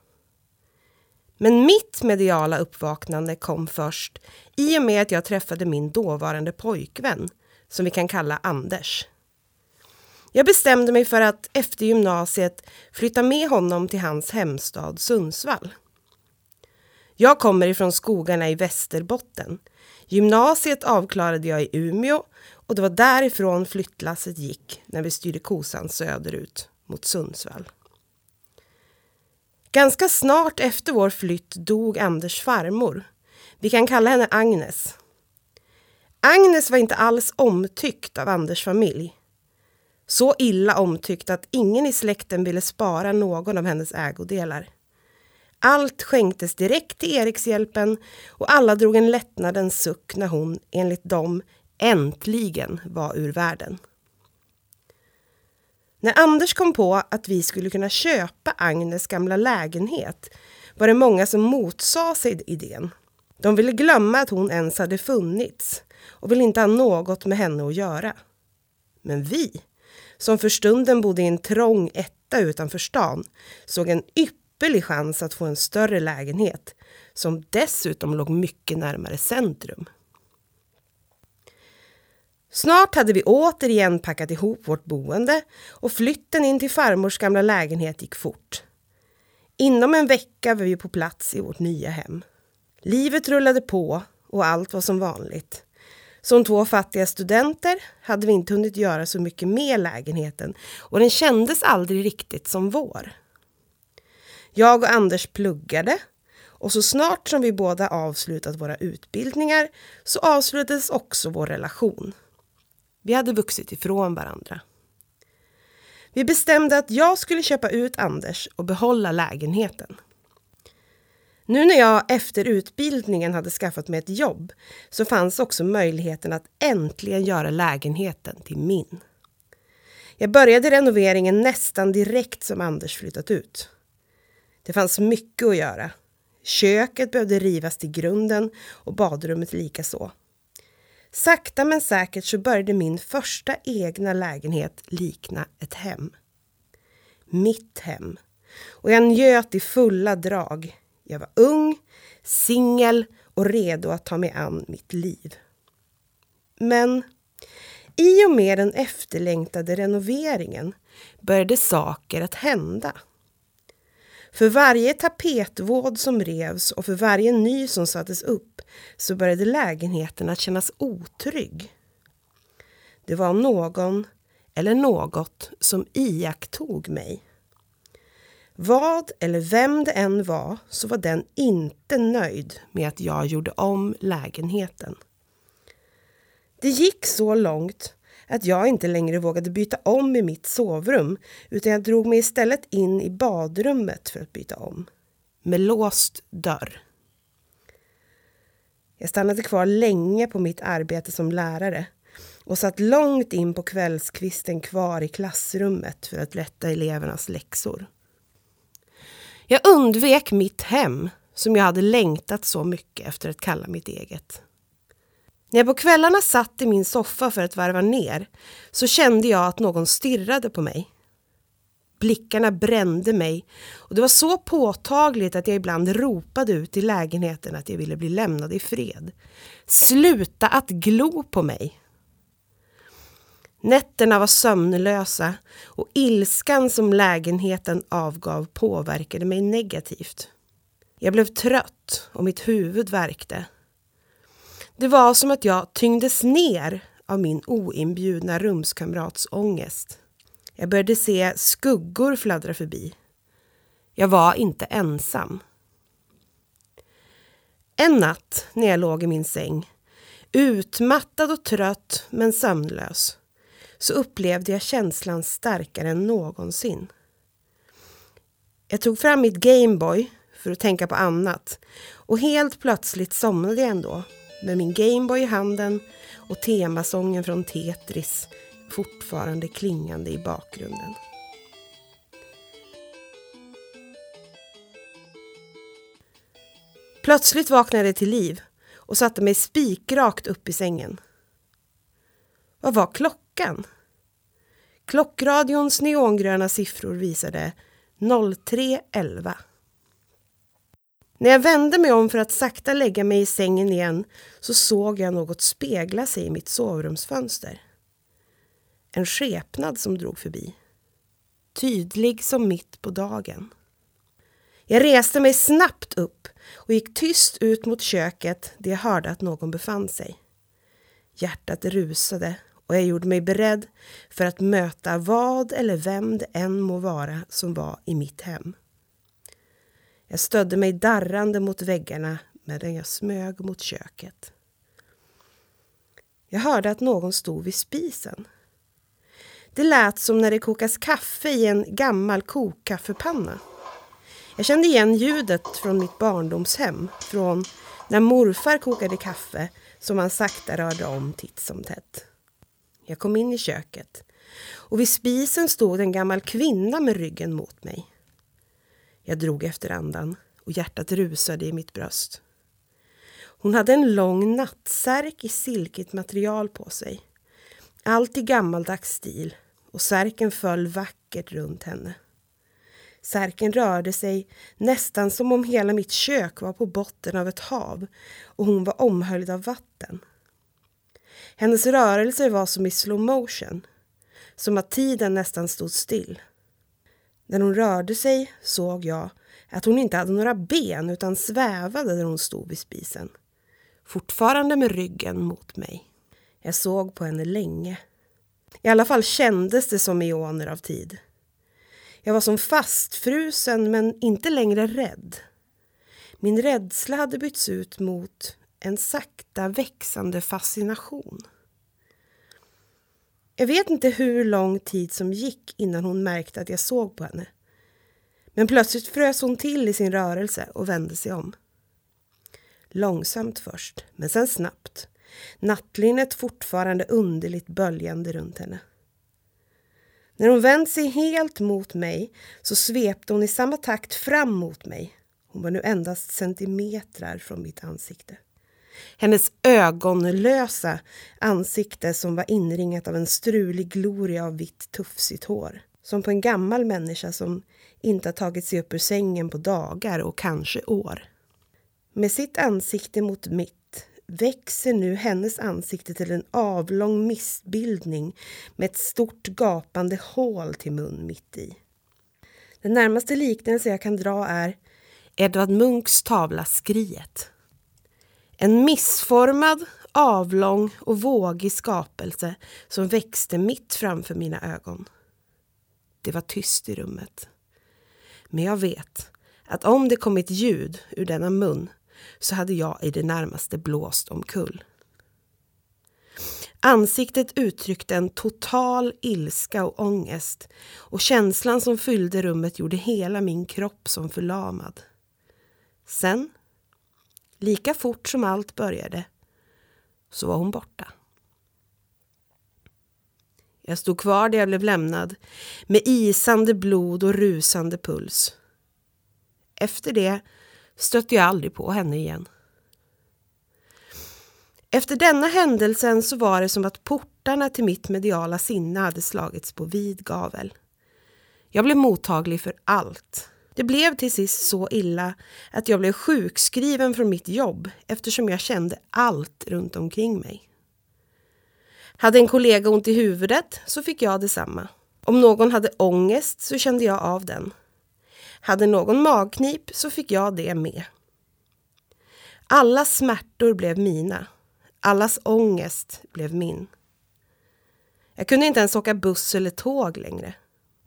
C: Men mitt mediala uppvaknande kom först i och med att jag träffade min dåvarande pojkvän, som vi kan kalla Anders. Jag bestämde mig för att efter gymnasiet flytta med honom till hans hemstad Sundsvall. Jag kommer ifrån skogarna i Västerbotten. Gymnasiet avklarade jag i Umeå och det var därifrån flyttlasset gick när vi styrde kosan söderut mot Sundsvall. Ganska snart efter vår flytt dog Anders farmor. Vi kan kalla henne Agnes. Agnes var inte alls omtyckt av Anders familj. Så illa omtyckt att ingen i släkten ville spara någon av hennes ägodelar. Allt skänktes direkt till Erikshjälpen och alla drog en lättnadens suck när hon, enligt dem, äntligen var ur världen. När Anders kom på att vi skulle kunna köpa Agnes gamla lägenhet var det många som motsade sig idén. De ville glömma att hon ens hade funnits och ville inte ha något med henne att göra. Men vi, som för stunden bodde i en trång etta utanför stan, såg en ypperlig chans att få en större lägenhet som dessutom låg mycket närmare centrum. Snart hade vi återigen packat ihop vårt boende och flytten in till farmors gamla lägenhet gick fort. Inom en vecka var vi på plats i vårt nya hem. Livet rullade på och allt var som vanligt. Som två fattiga studenter hade vi inte hunnit göra så mycket med lägenheten och den kändes aldrig riktigt som vår. Jag och Anders pluggade och så snart som vi båda avslutat våra utbildningar så avslutades också vår relation. Vi hade vuxit ifrån varandra. Vi bestämde att jag skulle köpa ut Anders och behålla lägenheten. Nu när jag efter utbildningen hade skaffat mig ett jobb så fanns också möjligheten att äntligen göra lägenheten till min. Jag började renoveringen nästan direkt som Anders flyttat ut. Det fanns mycket att göra. Köket behövde rivas till grunden och badrummet likaså. Sakta men säkert så började min första egna lägenhet likna ett hem. Mitt hem. Och jag njöt i fulla drag. Jag var ung, singel och redo att ta mig an mitt liv. Men i och med den efterlängtade renoveringen började saker att hända. För varje tapetvåd som revs och för varje ny som sattes upp så började lägenheten att kännas otrygg. Det var någon eller något som iakttog mig. Vad eller vem det än var så var den inte nöjd med att jag gjorde om lägenheten. Det gick så långt att jag inte längre vågade byta om i mitt sovrum utan jag drog mig istället in i badrummet för att byta om. Med låst dörr. Jag stannade kvar länge på mitt arbete som lärare och satt långt in på kvällskvisten kvar i klassrummet för att rätta elevernas läxor. Jag undvek mitt hem som jag hade längtat så mycket efter att kalla mitt eget. När jag på kvällarna satt i min soffa för att varva ner så kände jag att någon stirrade på mig. Blickarna brände mig och det var så påtagligt att jag ibland ropade ut i lägenheten att jag ville bli lämnad i fred. Sluta att glo på mig! Nätterna var sömnlösa och ilskan som lägenheten avgav påverkade mig negativt. Jag blev trött och mitt huvud värkte. Det var som att jag tyngdes ner av min oinbjudna rumskamrats ångest. Jag började se skuggor fladdra förbi. Jag var inte ensam. En natt när jag låg i min säng, utmattad och trött men sömnlös, så upplevde jag känslan starkare än någonsin. Jag tog fram mitt Gameboy för att tänka på annat och helt plötsligt somnade jag ändå med min Gameboy i handen och temasången från Tetris fortfarande klingande i bakgrunden. Plötsligt vaknade jag till liv och satte mig spikrakt upp i sängen. Vad var klockan? Klockradions neongröna siffror visade 03.11. När jag vände mig om för att sakta lägga mig i sängen igen så såg jag något spegla sig i mitt sovrumsfönster. En skepnad som drog förbi. Tydlig som mitt på dagen. Jag reste mig snabbt upp och gick tyst ut mot köket där jag hörde att någon befann sig. Hjärtat rusade och jag gjorde mig beredd för att möta vad eller vem det än må vara som var i mitt hem. Jag stödde mig darrande mot väggarna medan jag smög mot köket. Jag hörde att någon stod vid spisen. Det lät som när det kokas kaffe i en gammal kokkaffepanna. Jag kände igen ljudet från mitt barndomshem, från när morfar kokade kaffe som han sakta rörde om titt som tätt. Jag kom in i köket och vid spisen stod en gammal kvinna med ryggen mot mig. Jag drog efter andan och hjärtat rusade i mitt bröst. Hon hade en lång nattsärk i silkigt material på sig. Allt i gammaldags stil och särken föll vackert runt henne. Särken rörde sig nästan som om hela mitt kök var på botten av ett hav och hon var omhöljd av vatten. Hennes rörelser var som i slow motion, som att tiden nästan stod still. När hon rörde sig såg jag att hon inte hade några ben utan svävade där hon stod vid spisen. Fortfarande med ryggen mot mig. Jag såg på henne länge. I alla fall kändes det som eoner av tid. Jag var som fastfrusen men inte längre rädd. Min rädsla hade bytts ut mot en sakta växande fascination. Jag vet inte hur lång tid som gick innan hon märkte att jag såg på henne. Men plötsligt frös hon till i sin rörelse och vände sig om. Långsamt först, men sen snabbt. Nattlinnet fortfarande underligt böljande runt henne. När hon vänt sig helt mot mig så svepte hon i samma takt fram mot mig. Hon var nu endast centimetrar från mitt ansikte. Hennes ögonlösa ansikte som var inringat av en strulig gloria av vitt tufsigt hår. Som på en gammal människa som inte har tagit sig upp ur sängen på dagar och kanske år. Med sitt ansikte mot mitt växer nu hennes ansikte till en avlång missbildning med ett stort gapande hål till mun mitt i. Den närmaste liknelse jag kan dra är Edvard Munchs tavla Skriet. En missformad, avlång och vågig skapelse som växte mitt framför mina ögon. Det var tyst i rummet. Men jag vet att om det kom ett ljud ur denna mun så hade jag i det närmaste blåst omkull. Ansiktet uttryckte en total ilska och ångest och känslan som fyllde rummet gjorde hela min kropp som förlamad. Sen Lika fort som allt började så var hon borta. Jag stod kvar där jag blev lämnad med isande blod och rusande puls. Efter det stötte jag aldrig på henne igen. Efter denna händelsen så var det som att portarna till mitt mediala sinne hade slagits på vid gavel. Jag blev mottaglig för allt det blev till sist så illa att jag blev sjukskriven från mitt jobb eftersom jag kände allt runt omkring mig. Hade en kollega ont i huvudet så fick jag detsamma. Om någon hade ångest så kände jag av den. Hade någon magknip så fick jag det med. Alla smärtor blev mina. Allas ångest blev min. Jag kunde inte ens åka buss eller tåg längre.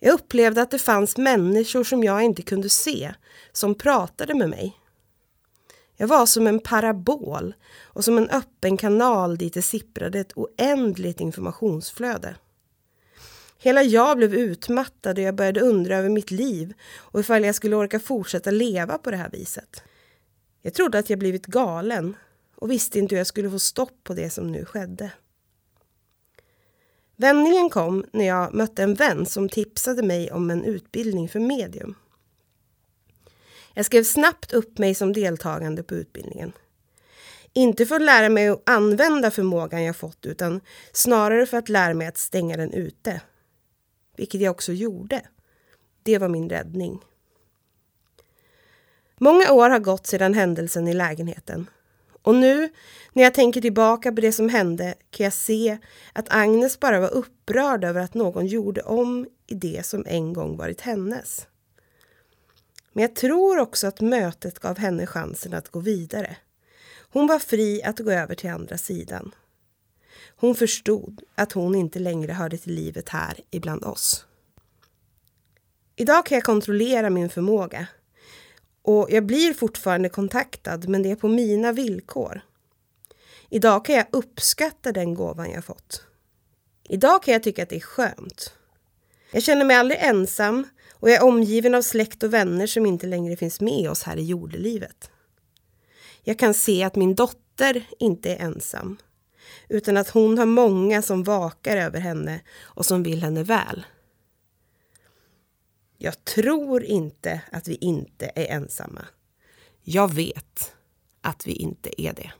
C: Jag upplevde att det fanns människor som jag inte kunde se, som pratade med mig. Jag var som en parabol och som en öppen kanal dit det sipprade ett oändligt informationsflöde. Hela jag blev utmattad och jag började undra över mitt liv och ifall jag skulle orka fortsätta leva på det här viset. Jag trodde att jag blivit galen och visste inte hur jag skulle få stopp på det som nu skedde. Vändningen kom när jag mötte en vän som tipsade mig om en utbildning för medium. Jag skrev snabbt upp mig som deltagande på utbildningen. Inte för att lära mig att använda förmågan jag fått utan snarare för att lära mig att stänga den ute. Vilket jag också gjorde. Det var min räddning. Många år har gått sedan händelsen i lägenheten. Och nu när jag tänker tillbaka på det som hände kan jag se att Agnes bara var upprörd över att någon gjorde om i det som en gång varit hennes. Men jag tror också att mötet gav henne chansen att gå vidare. Hon var fri att gå över till andra sidan. Hon förstod att hon inte längre hörde till livet här ibland oss. Idag kan jag kontrollera min förmåga. Och jag blir fortfarande kontaktad, men det är på mina villkor. Idag kan jag uppskatta den gåvan jag fått. Idag kan jag tycka att det är skönt. Jag känner mig aldrig ensam och jag är omgiven av släkt och vänner som inte längre finns med oss här i jordelivet. Jag kan se att min dotter inte är ensam utan att hon har många som vakar över henne och som vill henne väl. Jag tror inte att vi inte är ensamma. Jag vet att vi inte är det.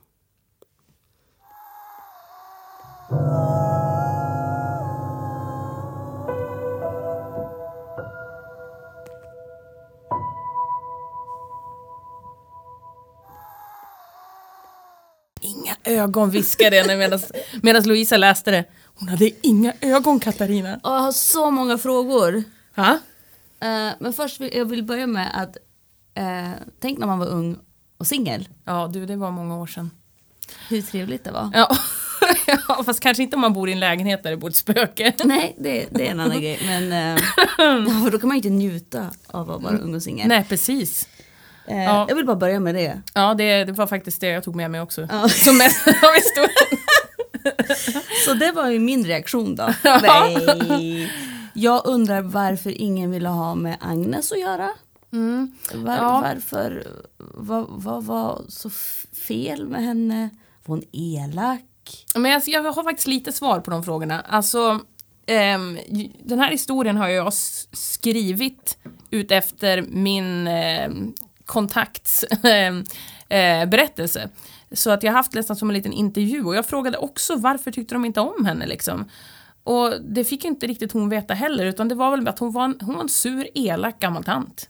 A: Inga ögon viskade jag medan Louisa läste det. Hon hade inga ögon Katarina.
B: Och jag har så många frågor.
A: Ha?
B: Eh, men först vill jag vill börja med att eh, tänk när man var ung och singel.
A: Ja du, det var många år sedan.
B: Hur trevligt det var.
A: Ja. ja, fast kanske inte om man bor i en lägenhet där det bor ett spöke.
B: Nej, det, det är en annan grej. Men ja, då kan man ju inte njuta av att vara ung och singel.
A: Nej, precis.
B: Eh,
A: Ja.
B: Jag vill bara börja med det.
A: Ja, det, det var faktiskt det jag tog med mig också.
B: Ja.
A: Som mest av historien.
B: Så det var ju min reaktion då. Nej. Jag undrar varför ingen ville ha med Agnes att göra.
A: Mm.
B: Var,
A: Ja.
B: Varför? Vad vad var så fel med henne? Var hon elak?
A: Men jag, jag har faktiskt lite svar på de frågorna. Alltså, j- den här historien har jag skrivit ut efter min ehm, kontakts eh, berättelse. Så att jag har haft nästan som en liten intervju och jag frågade också varför tyckte de inte om henne liksom. Och det fick inte riktigt hon veta heller utan det var väl att hon var en, hon var en sur, elak gammal tant.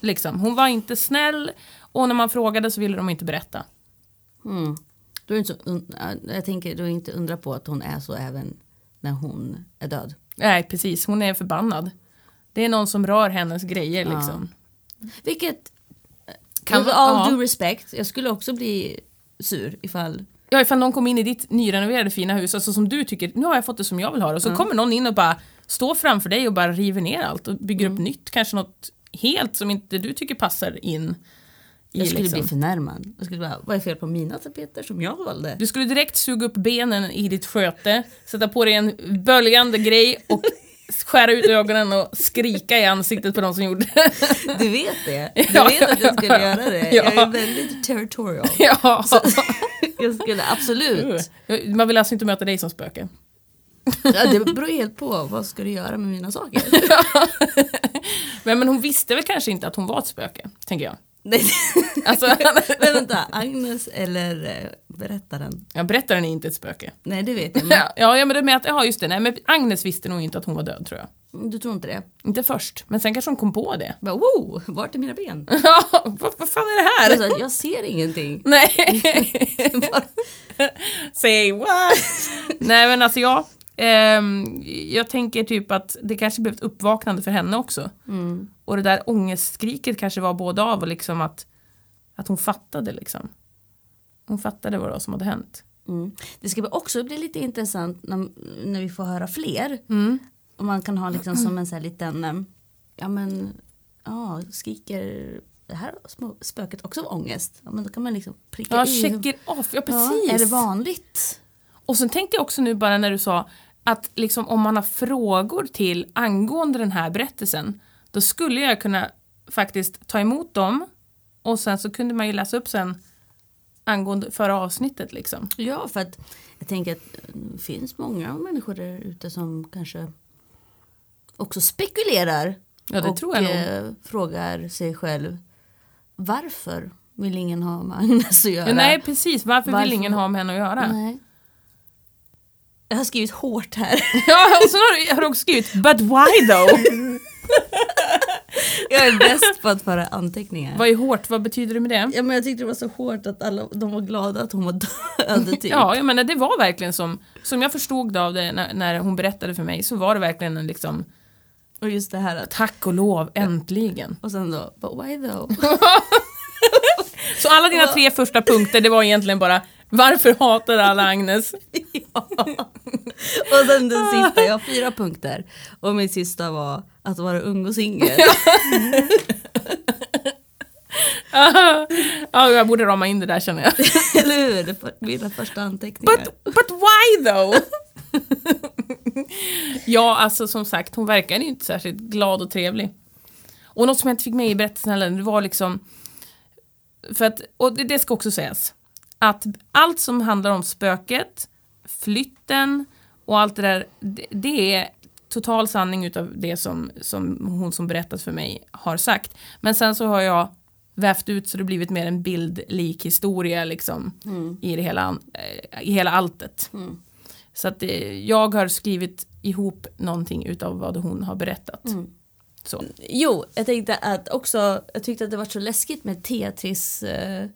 A: Liksom. Hon var inte snäll och när man frågade så ville de inte berätta.
B: Mm. Då är inte så un- jag tänker då är inte undra på att hon är så även när hon är död.
A: Nej, precis. Hon är förbannad. Det är någon som rör hennes grejer liksom.
B: Vilket,
A: Kan
B: with all
A: ja.
B: due respect, jag skulle också bli sur ifall...
A: Ja, ifall någon kommer in i ditt nyrenoverade fina hus, alltså som du tycker, nu har jag fått det som jag vill ha det, och så kommer någon in och bara står framför dig och bara river ner allt och bygger upp nytt, kanske något helt som inte du tycker passar in. I,
B: Jag skulle
A: liksom.
B: bli förnärmad. Jag skulle bara, vad är fel på mina tapeter som jag valde?
A: Du skulle direkt suga upp benen i ditt sköte, sätta på dig en böljande grej och skära ut ögonen och skrika i ansiktet på de som gjorde det.
B: Du vet det. Du
A: Ja,
B: vet att jag skulle
A: ja,
B: göra det.
A: ja.
B: Jag är väldigt territorial.
A: ja.
B: Jag skulle absolut.
A: Man vill alltså inte möta dig som spöke.
B: Ja, det beror helt på. Vad ska du göra med mina saker?
A: Men, men hon visste väl kanske inte att hon var ett spöke, tänker jag.
B: Nej.
A: Alltså,
B: Men vänta, Agnes eller eh, berättaren?
A: jag berättaren är inte ett spöke.
B: Nej, det vet jag. Men
A: Ja, ja, ja, men det med att, ja just det, nej, men Agnes visste nog inte att hon var död tror jag.
B: du tror inte det?
A: Inte först, men sen kanske hon kom på det.
B: Bara, wow, vart är mina ben?
A: Ja, vad, vad fan är det här?
B: Alltså, jag ser ingenting.
A: Nej. Say what? Nej men alltså ja. ehm, jag tänker typ att det kanske blev ett uppvaknande för henne också. Och det där ångestskriket kanske var både av och liksom att, att hon fattade liksom. Hon fattade vad det var som hade hänt.
B: Mm. Det ska också bli lite intressant när, när vi får höra fler.
A: Mm.
B: Och man kan ha liksom som en sån här liten, eh, ja men, ja, skriker det här spöket också av ångest? Ja men då kan man liksom pricka
A: Ja,
B: i.
A: check it off. Ja,
B: Ja,
A: precis.
B: är det vanligt?
A: Och sen tänkte jag också nu bara när du sa att liksom om man har frågor till angående den här berättelsen då skulle jag kunna faktiskt ta emot dem och sen så kunde man ju läsa upp sen angående förra avsnittet liksom.
B: Ja, för att jag tänker att det finns många människor där ute som kanske också spekulerar.
A: Ja,
B: och eh, frågar sig själv varför vill ingen ha med Agnes att göra?
A: Ja, nej precis, varför,
B: Varför-
A: vill ingen ha med henne att göra?
B: Nej. Jag har skrivit hårt här.
A: Ja, och har du, har du också skrivit “But why though?”
B: Jag är bäst på att föra anteckningar.
A: Vad är hårt, vad betyder det med det?
B: Ja, men jag tyckte det var så hårt att alla de var glada att hon var död. Typ.
A: Ja, jag menar det var verkligen som, som jag förstod det av det när, när hon berättade för mig så var det verkligen en liksom
B: Och just det här att,
A: tack och lov, äntligen.
B: och sen då, but why though?
A: Så alla dina tre första punkter det var egentligen bara varför hatar alla Agnes?
B: ja. Och sen den sista, jag har fyra punkter. Och min sista var att vara ung och singel.
A: ja, jag borde rama in det där känner jag.
B: Eller hur? Mina första anteckningar.
A: But, but why though? ja, alltså som sagt, hon verkar ju inte särskilt glad och trevlig. Och något som jag inte fick med i berättelsen heller, det var liksom för att, och det, det ska också sägas, att allt som handlar om spöket, flytten och allt det där, det, det är total sanning utav det som, som hon som berättat för mig har sagt. Men sen så har jag vävt ut så det blivit mer en bildlik historia liksom i, det hela, eh, i hela alltet.
B: Mm.
A: Så att det, jag har skrivit ihop någonting utav vad hon har berättat.
B: Mm.
A: Så.
B: Jo, jag tänkte att också, jag tyckte att det var så läskigt med Tetris eh,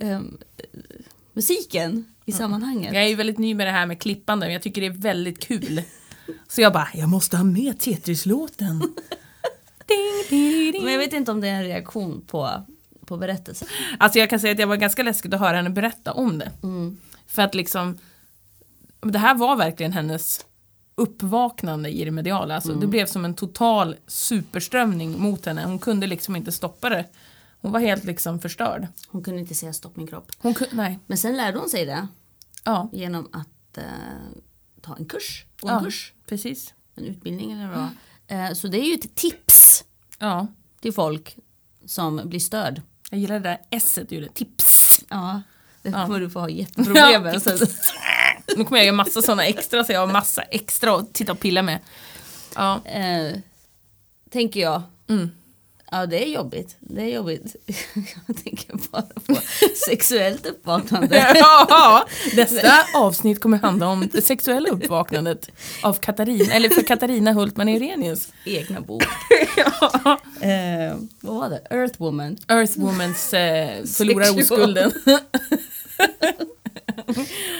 B: eh, musiken i sammanhanget.
A: Jag är ju väldigt ny med det här med klippande, men jag tycker det är väldigt kul. Så jag bara, jag måste ha med Tetris-låten.
B: Men jag vet inte om det är en reaktion på, på berättelsen.
A: Alltså jag kan säga att det var ganska läskigt att höra henne berätta om det.
B: Mm.
A: För att liksom, det här var verkligen hennes uppvaknande i det mediala. Alltså, Det blev som en total superströmning mot henne. Hon kunde liksom inte stoppa det. Hon var helt liksom förstörd.
B: Hon kunde inte säga stopp min kropp.
A: Hon kunde, nej.
B: Men sen lärde hon sig det
A: Ja,
B: genom att eh, ta en kurs. Gå en
A: ja
B: kurs,
A: precis.
B: en utbildning eller vad. Eh, så det är ju ett tips
A: Ja,
B: till folk som blir störd.
A: jag gillar det där s-et ur det. Tips.
B: Ja, det
A: Ja.
B: kommer du få ha jätteproblem med.
A: Ja. Nu kommer jag göra massa sådana extra så jag har massa extra att titta och pilla med. Ja,
B: Eh, tänker jag.
A: Mm.
B: Ja det är jobbigt. Det är jobbigt. Jag tänker bara på sexuellt uppvaknande.
A: ja, nästa avsnitt kommer handla om det sexuella uppvaknandet av Katarina, eller för Katarina Hultman Irenius.
B: Egna bok. Eh, vad var det? Earthwoman.
A: Earthwomans eh, förlorar oskulden.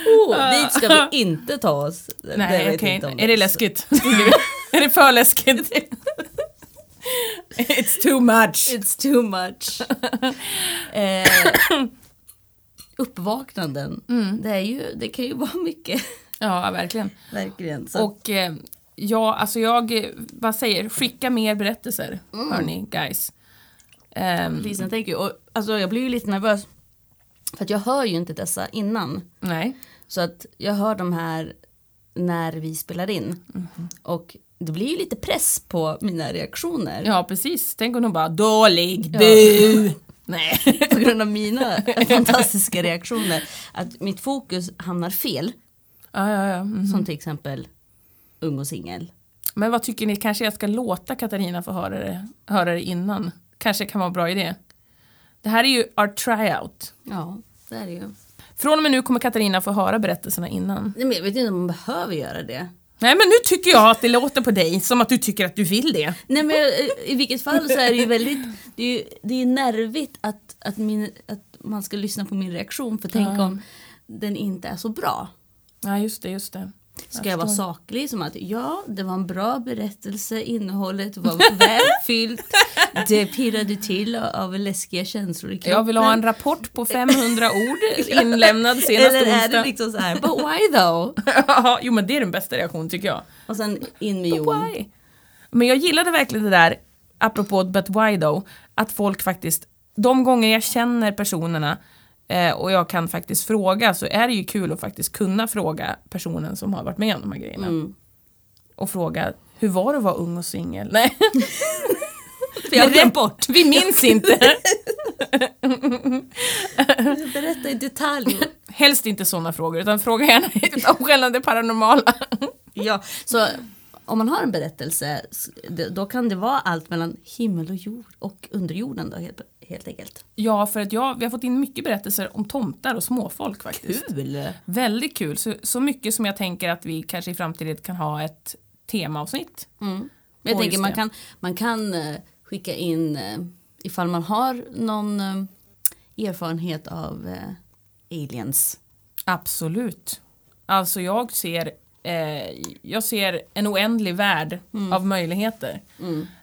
B: Oh, dit ska vi inte ta oss. Det
A: Nej,
B: inte om
A: Är det läskigt? är det för läskigt? It's too much.
B: It's too much. eh, uppvaknanden.
A: Mm.
B: Det, är ju, det kan ju vara mycket.
A: Ja, verkligen.
B: Verkligen. Så.
A: Och eh, ja, alltså jag, vad säger, skicka mer berättelser, hörni, guys. Ehm,
B: Lisa, tänker jag. Och, alltså, jag blir ju lite nervös. För att jag hör ju inte dessa innan.
A: nej.
B: Så att jag hör de här när vi spelar in. Och det blir ju lite press på mina reaktioner.
A: Ja, precis. Tänk om de bara dålig, bu! Nej.
B: På grund av mina fantastiska reaktioner. Att mitt fokus hamnar fel.
A: ja, ja, ja. mhm.
B: Som till exempel ung och singel.
A: Men vad tycker ni, kanske jag ska låta Katarina få höra det, höra det innan? Kanske kan vara en bra idé. Det här är ju our tryout.
B: Ja, det är det ju.
A: Från och med nu kommer Katarina få höra berättelserna innan.
B: Nej, men jag vet inte om man behöver göra det.
A: Nej men nu tycker jag att det låter på dig som att du tycker att du vill det.
B: Nej men eh, i vilket fall så är det ju väldigt, det är ju det är nervigt att, att, min, att man ska lyssna på min reaktion för tänk
A: Ja.
B: om den inte är så bra.
A: Ja just det, just det.
B: Ska jag, vara saklig som att ja, det var en bra berättelse, innehållet var välfyllt, det pirrade till av läskiga känslor i kroppen.
A: Jag vill ha en rapport på 500 ord inlämnad senaste
B: Eller är det liksom så här, but why though?
A: Jo men det är den bästa reaktionen tycker jag.
B: Och sen in med Jon.
A: Why? Men jag gillade verkligen det där, apropå but why though, att folk faktiskt, de gånger jag känner personerna eh, och jag kan faktiskt fråga så är det ju kul att faktiskt kunna fråga personen som har varit med om de här grejerna.
B: Mm.
A: Och fråga, hur var det att vara ung och singel? Nej,
B: jag har glömt bort.
A: vi minns inte.
B: Berätta i detalj.
A: Helst inte sådana frågor, utan fråga gärna om det paranormala.
B: Ja, så om man har en berättelse då kan det vara allt mellan himmel och jord och under jorden då helt, helt enkelt.
A: Ja, för att jag, vi har fått in mycket berättelser om tomtar och småfolk faktiskt.
B: Kul!
A: Väldigt kul, så, så mycket som jag tänker att vi kanske i framtiden kan ha ett temaavsnitt.
B: Mm. Jag tänker man kan, man kan eh, skicka in eh, ifall man har någon eh, erfarenhet av aliens.
A: Absolut. Alltså jag ser, eh, jag ser en oändlig värld av möjligheter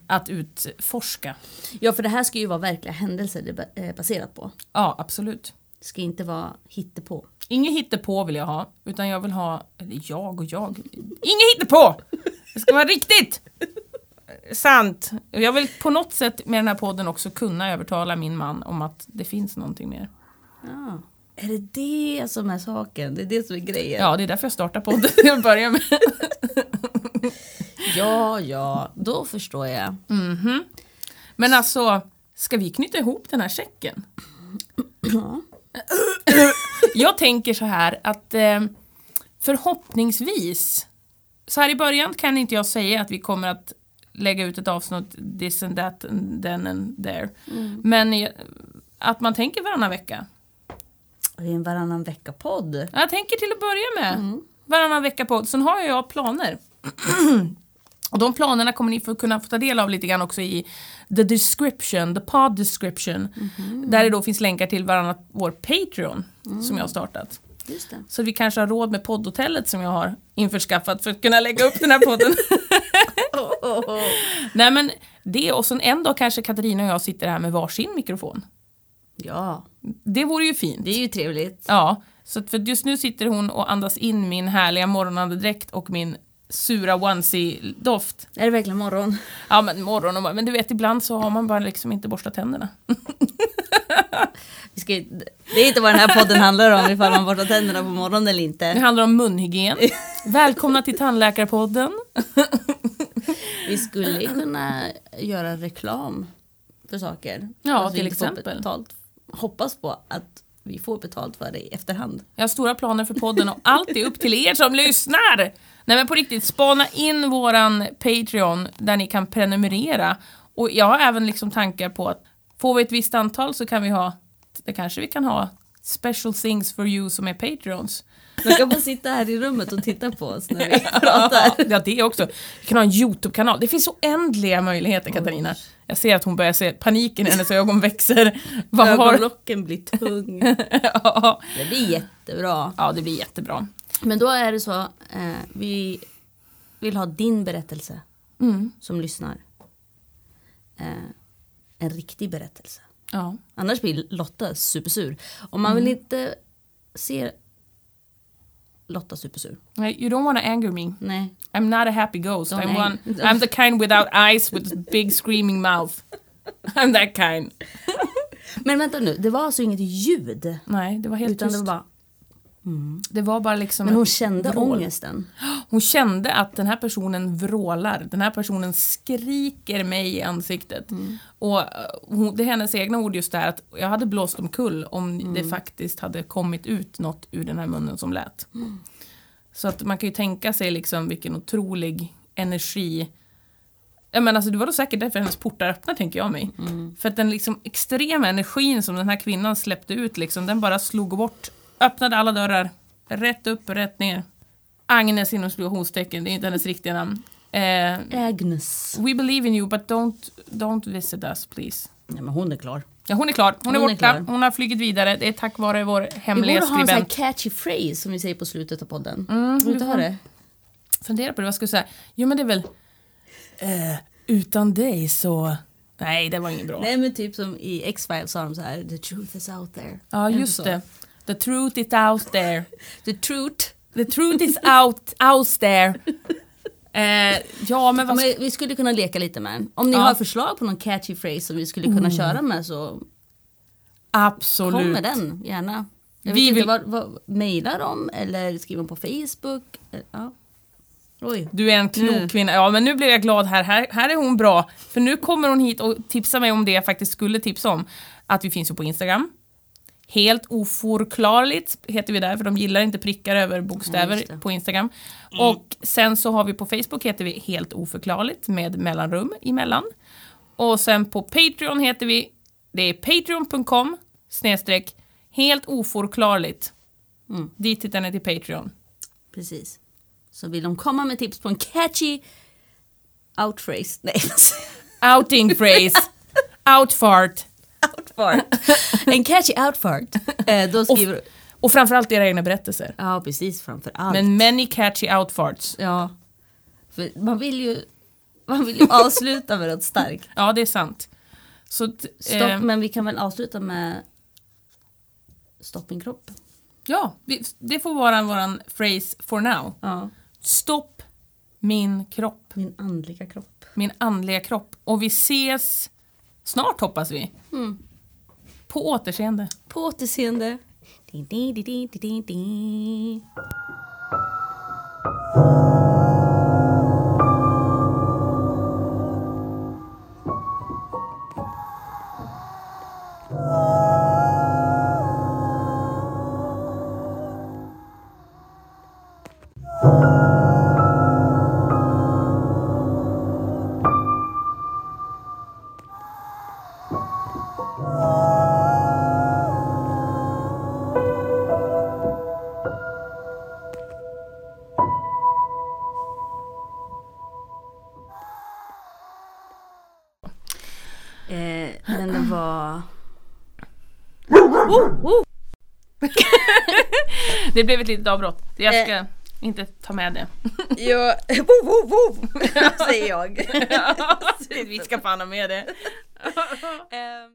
A: att utforska.
B: Ja, för det här ska ju vara verkliga händelser det är eh, baserat på.
A: Ja, absolut.
B: Det ska inte vara hittepå.
A: Inget hittepå vill jag ha, utan jag vill ha, eller jag och jag, inget hittepå! Det ska vara riktigt! Sant. Jag vill på något sätt med den här podden också kunna övertala min man om att det finns någonting mer.
B: Ja. Är det det som är saken? Det är det som är grejen?
A: Ja, det är därför jag startar podden till att börja med.
B: Ja, ja, då förstår jag.
A: Men alltså, ska vi knyta ihop den här säcken?
B: Ja.
A: Jag tänker så här att eh, förhoppningsvis, så här i början kan inte jag säga att vi kommer att lägga ut ett avsnitt this and that and then and there. Men eh, att man tänker varannan vecka.
B: Det är en varannan vecka-podd.
A: Jag tänker till att börja med varannan vecka på. Sen har jag planer. Och de planerna kommer ni få kunna få ta del av lite grann också i the description, the pod description. Där det då finns länkar till varannat vår Patreon som jag har startat. Så vi kanske har råd med poddhotellet som jag har införskaffat för att kunna lägga upp den här podden. Nej men det och sen en dag kanske Katarina och jag sitter här med varsin mikrofon.
B: Ja,
A: Det vore ju fint.
B: det är ju trevligt.
A: Ja, så för just nu sitter hon och andas in min härliga morgonandedräkt och min sura onesie-doft.
B: Är det verkligen morgon?
A: Ja men morgon och morgon. men du vet ibland så har man bara liksom inte borstat tänderna.
B: Vi ska, det är inte vad den här podden handlar om, ifall man borstar tänderna på morgonen eller
A: Det
B: inte.
A: handlar om munhygien. Välkomna till tandläkarpodden.
B: Vi skulle kunna göra reklam för saker.
A: Ja,
B: vi
A: till exempel.
B: Betalt. Hoppas på att vi får betalt för det i efterhand.
A: Jag har stora planer för podden och allt är upp till er som lyssnar. Nej men på riktigt, spana in våran Patreon där ni kan prenumerera. Och jag har även liksom tankar på att får vi ett visst antal så kan vi ha, det kanske vi kan ha special things for you som är Patreons.
B: De kan bara sitta här i rummet och titta på oss när vi pratar.
A: Ja, det också. Vi kan ha en YouTube-kanal. Det finns oändliga möjligheter Katarina. Jag ser att hon börjar se paniken i hennes ögon växer. Vad har...
B: Ögonlocken blir tung.
A: ja.
B: Det blir jättebra.
A: ja, det blir jättebra.
B: Men då är det så, eh, vi vill ha din berättelse
A: Mm.
B: som lyssnar. Eh, en riktig berättelse.
A: Ja.
B: Annars blir Lotta supersur. Om man vill inte se Lotta supersur.
A: Nej, You don't wanna anger me.
B: Nej.
A: I'm not a happy ghost.
B: Don't
A: I'm, one, I'm the kind without eyes with big screaming mouth. I'm that kind.
B: Men vänta nu, det var alltså inget ljud.
A: Nej, det var helt
B: Utan det
A: tyst.
B: var bara,
A: Det var bara liksom...
B: men hon kände
A: vrål.
B: ångesten.
A: Hon kände att den här personen vrålar. Den här personen skriker mig i ansiktet. Och eh, hon, det är hennes egna ord just där att jag hade blåst omkull om det faktiskt hade kommit ut något ur den här munnen som lät. Så att man kan ju tänka sig liksom vilken otrolig energi Ja, men alltså, det var då säkert därför hennes portar öppnar tänker jag mig. För att den liksom extrema energin som den här kvinnan släppte ut, liksom, den bara slog bort, öppnade alla dörrar, rätt upp rätt ner. Agnes inom situationstecken, det är inte hennes riktiga namn. Eh,
B: Agnes.
A: we believe in you but don't, don't visit us please.
B: Nej men hon är klar.
A: Ja, hon är klar, hon är
B: Hon är
A: borta,
B: klar.
A: hon har flugit vidare. Det är tack vare vår
B: Vi
A: hemliga
B: borde ha en sån här
A: skribent.
B: catchy phrase som vi säger på slutet av podden.
A: Mm,
B: Vill du inte ha det?
A: funderar på det, vad ska jag säga? Jo men det är väl... Eh, utan dig så... Nej, det var inget bra.
B: Nej men typ som i X-Files sa de så här, the truth is out there.
A: Ja, just det. The truth is out there.
B: The truth.
A: The truth is out, out there. Eh, ja, men
B: Ja, men vi skulle kunna leka lite med. Om ni
A: Ja.
B: har förslag på någon catchy phrase som vi skulle kunna köra med så
A: Absolut.
B: kom med den gärna. Jag
A: Vi vill-
B: vad, vad mejlar de eller skriver de på Facebook? Eh, Ja. Oj.
A: Du är en klok
B: Nu.
A: kvinna. Ja, men nu blev jag glad här. här. Här är hon bra. För nu kommer hon hit och tipsar mig om det jag faktiskt skulle tipsa om. Att vi finns ju på Instagram. Helt oförklarligt heter vi där, för de gillar inte prickar över
B: Ja,
A: bokstäver
B: det.
A: på Instagram. Och sen så har vi på Facebook heter vi Helt oförklarligt med mellanrum emellan. Och sen på Patreon heter vi, det är patreon.com snedstreck helt oförklarligt.
B: Mm.
A: Dit hittar ni till Patreon.
B: Precis. Så vill de komma med tips på en catchy outphrase. Nej,
A: Outing phrase. Outfart.
B: outfart. En catchy outfart. Eh, då skriver du...
A: Och framförallt era egna berättelser.
B: Ja, precis. Framför allt.
A: Men many catchy outfarts.
B: Ja. För man vill ju... Man vill ju avsluta med något starkt.
A: Ja, det är sant. Så,
B: Stopp,
A: eh,
B: men vi kan väl avsluta med Stopp min kropp.
A: ja, vi, det får vara våran phrase for now.
B: Ja.
A: Stopp min kropp,
B: Min andliga kropp.
A: min andliga kropp. Och vi ses snart hoppas vi.
B: Mm.
A: På återseende.
B: På återseende. Di, di, di, di, di, di,
A: Det blev ett litet avbrott. Jag
B: Eh.
A: ska inte ta med det.
B: Ja, woo, woo, woo, säger jag.
A: vi ska fan ha med det.
B: Eh,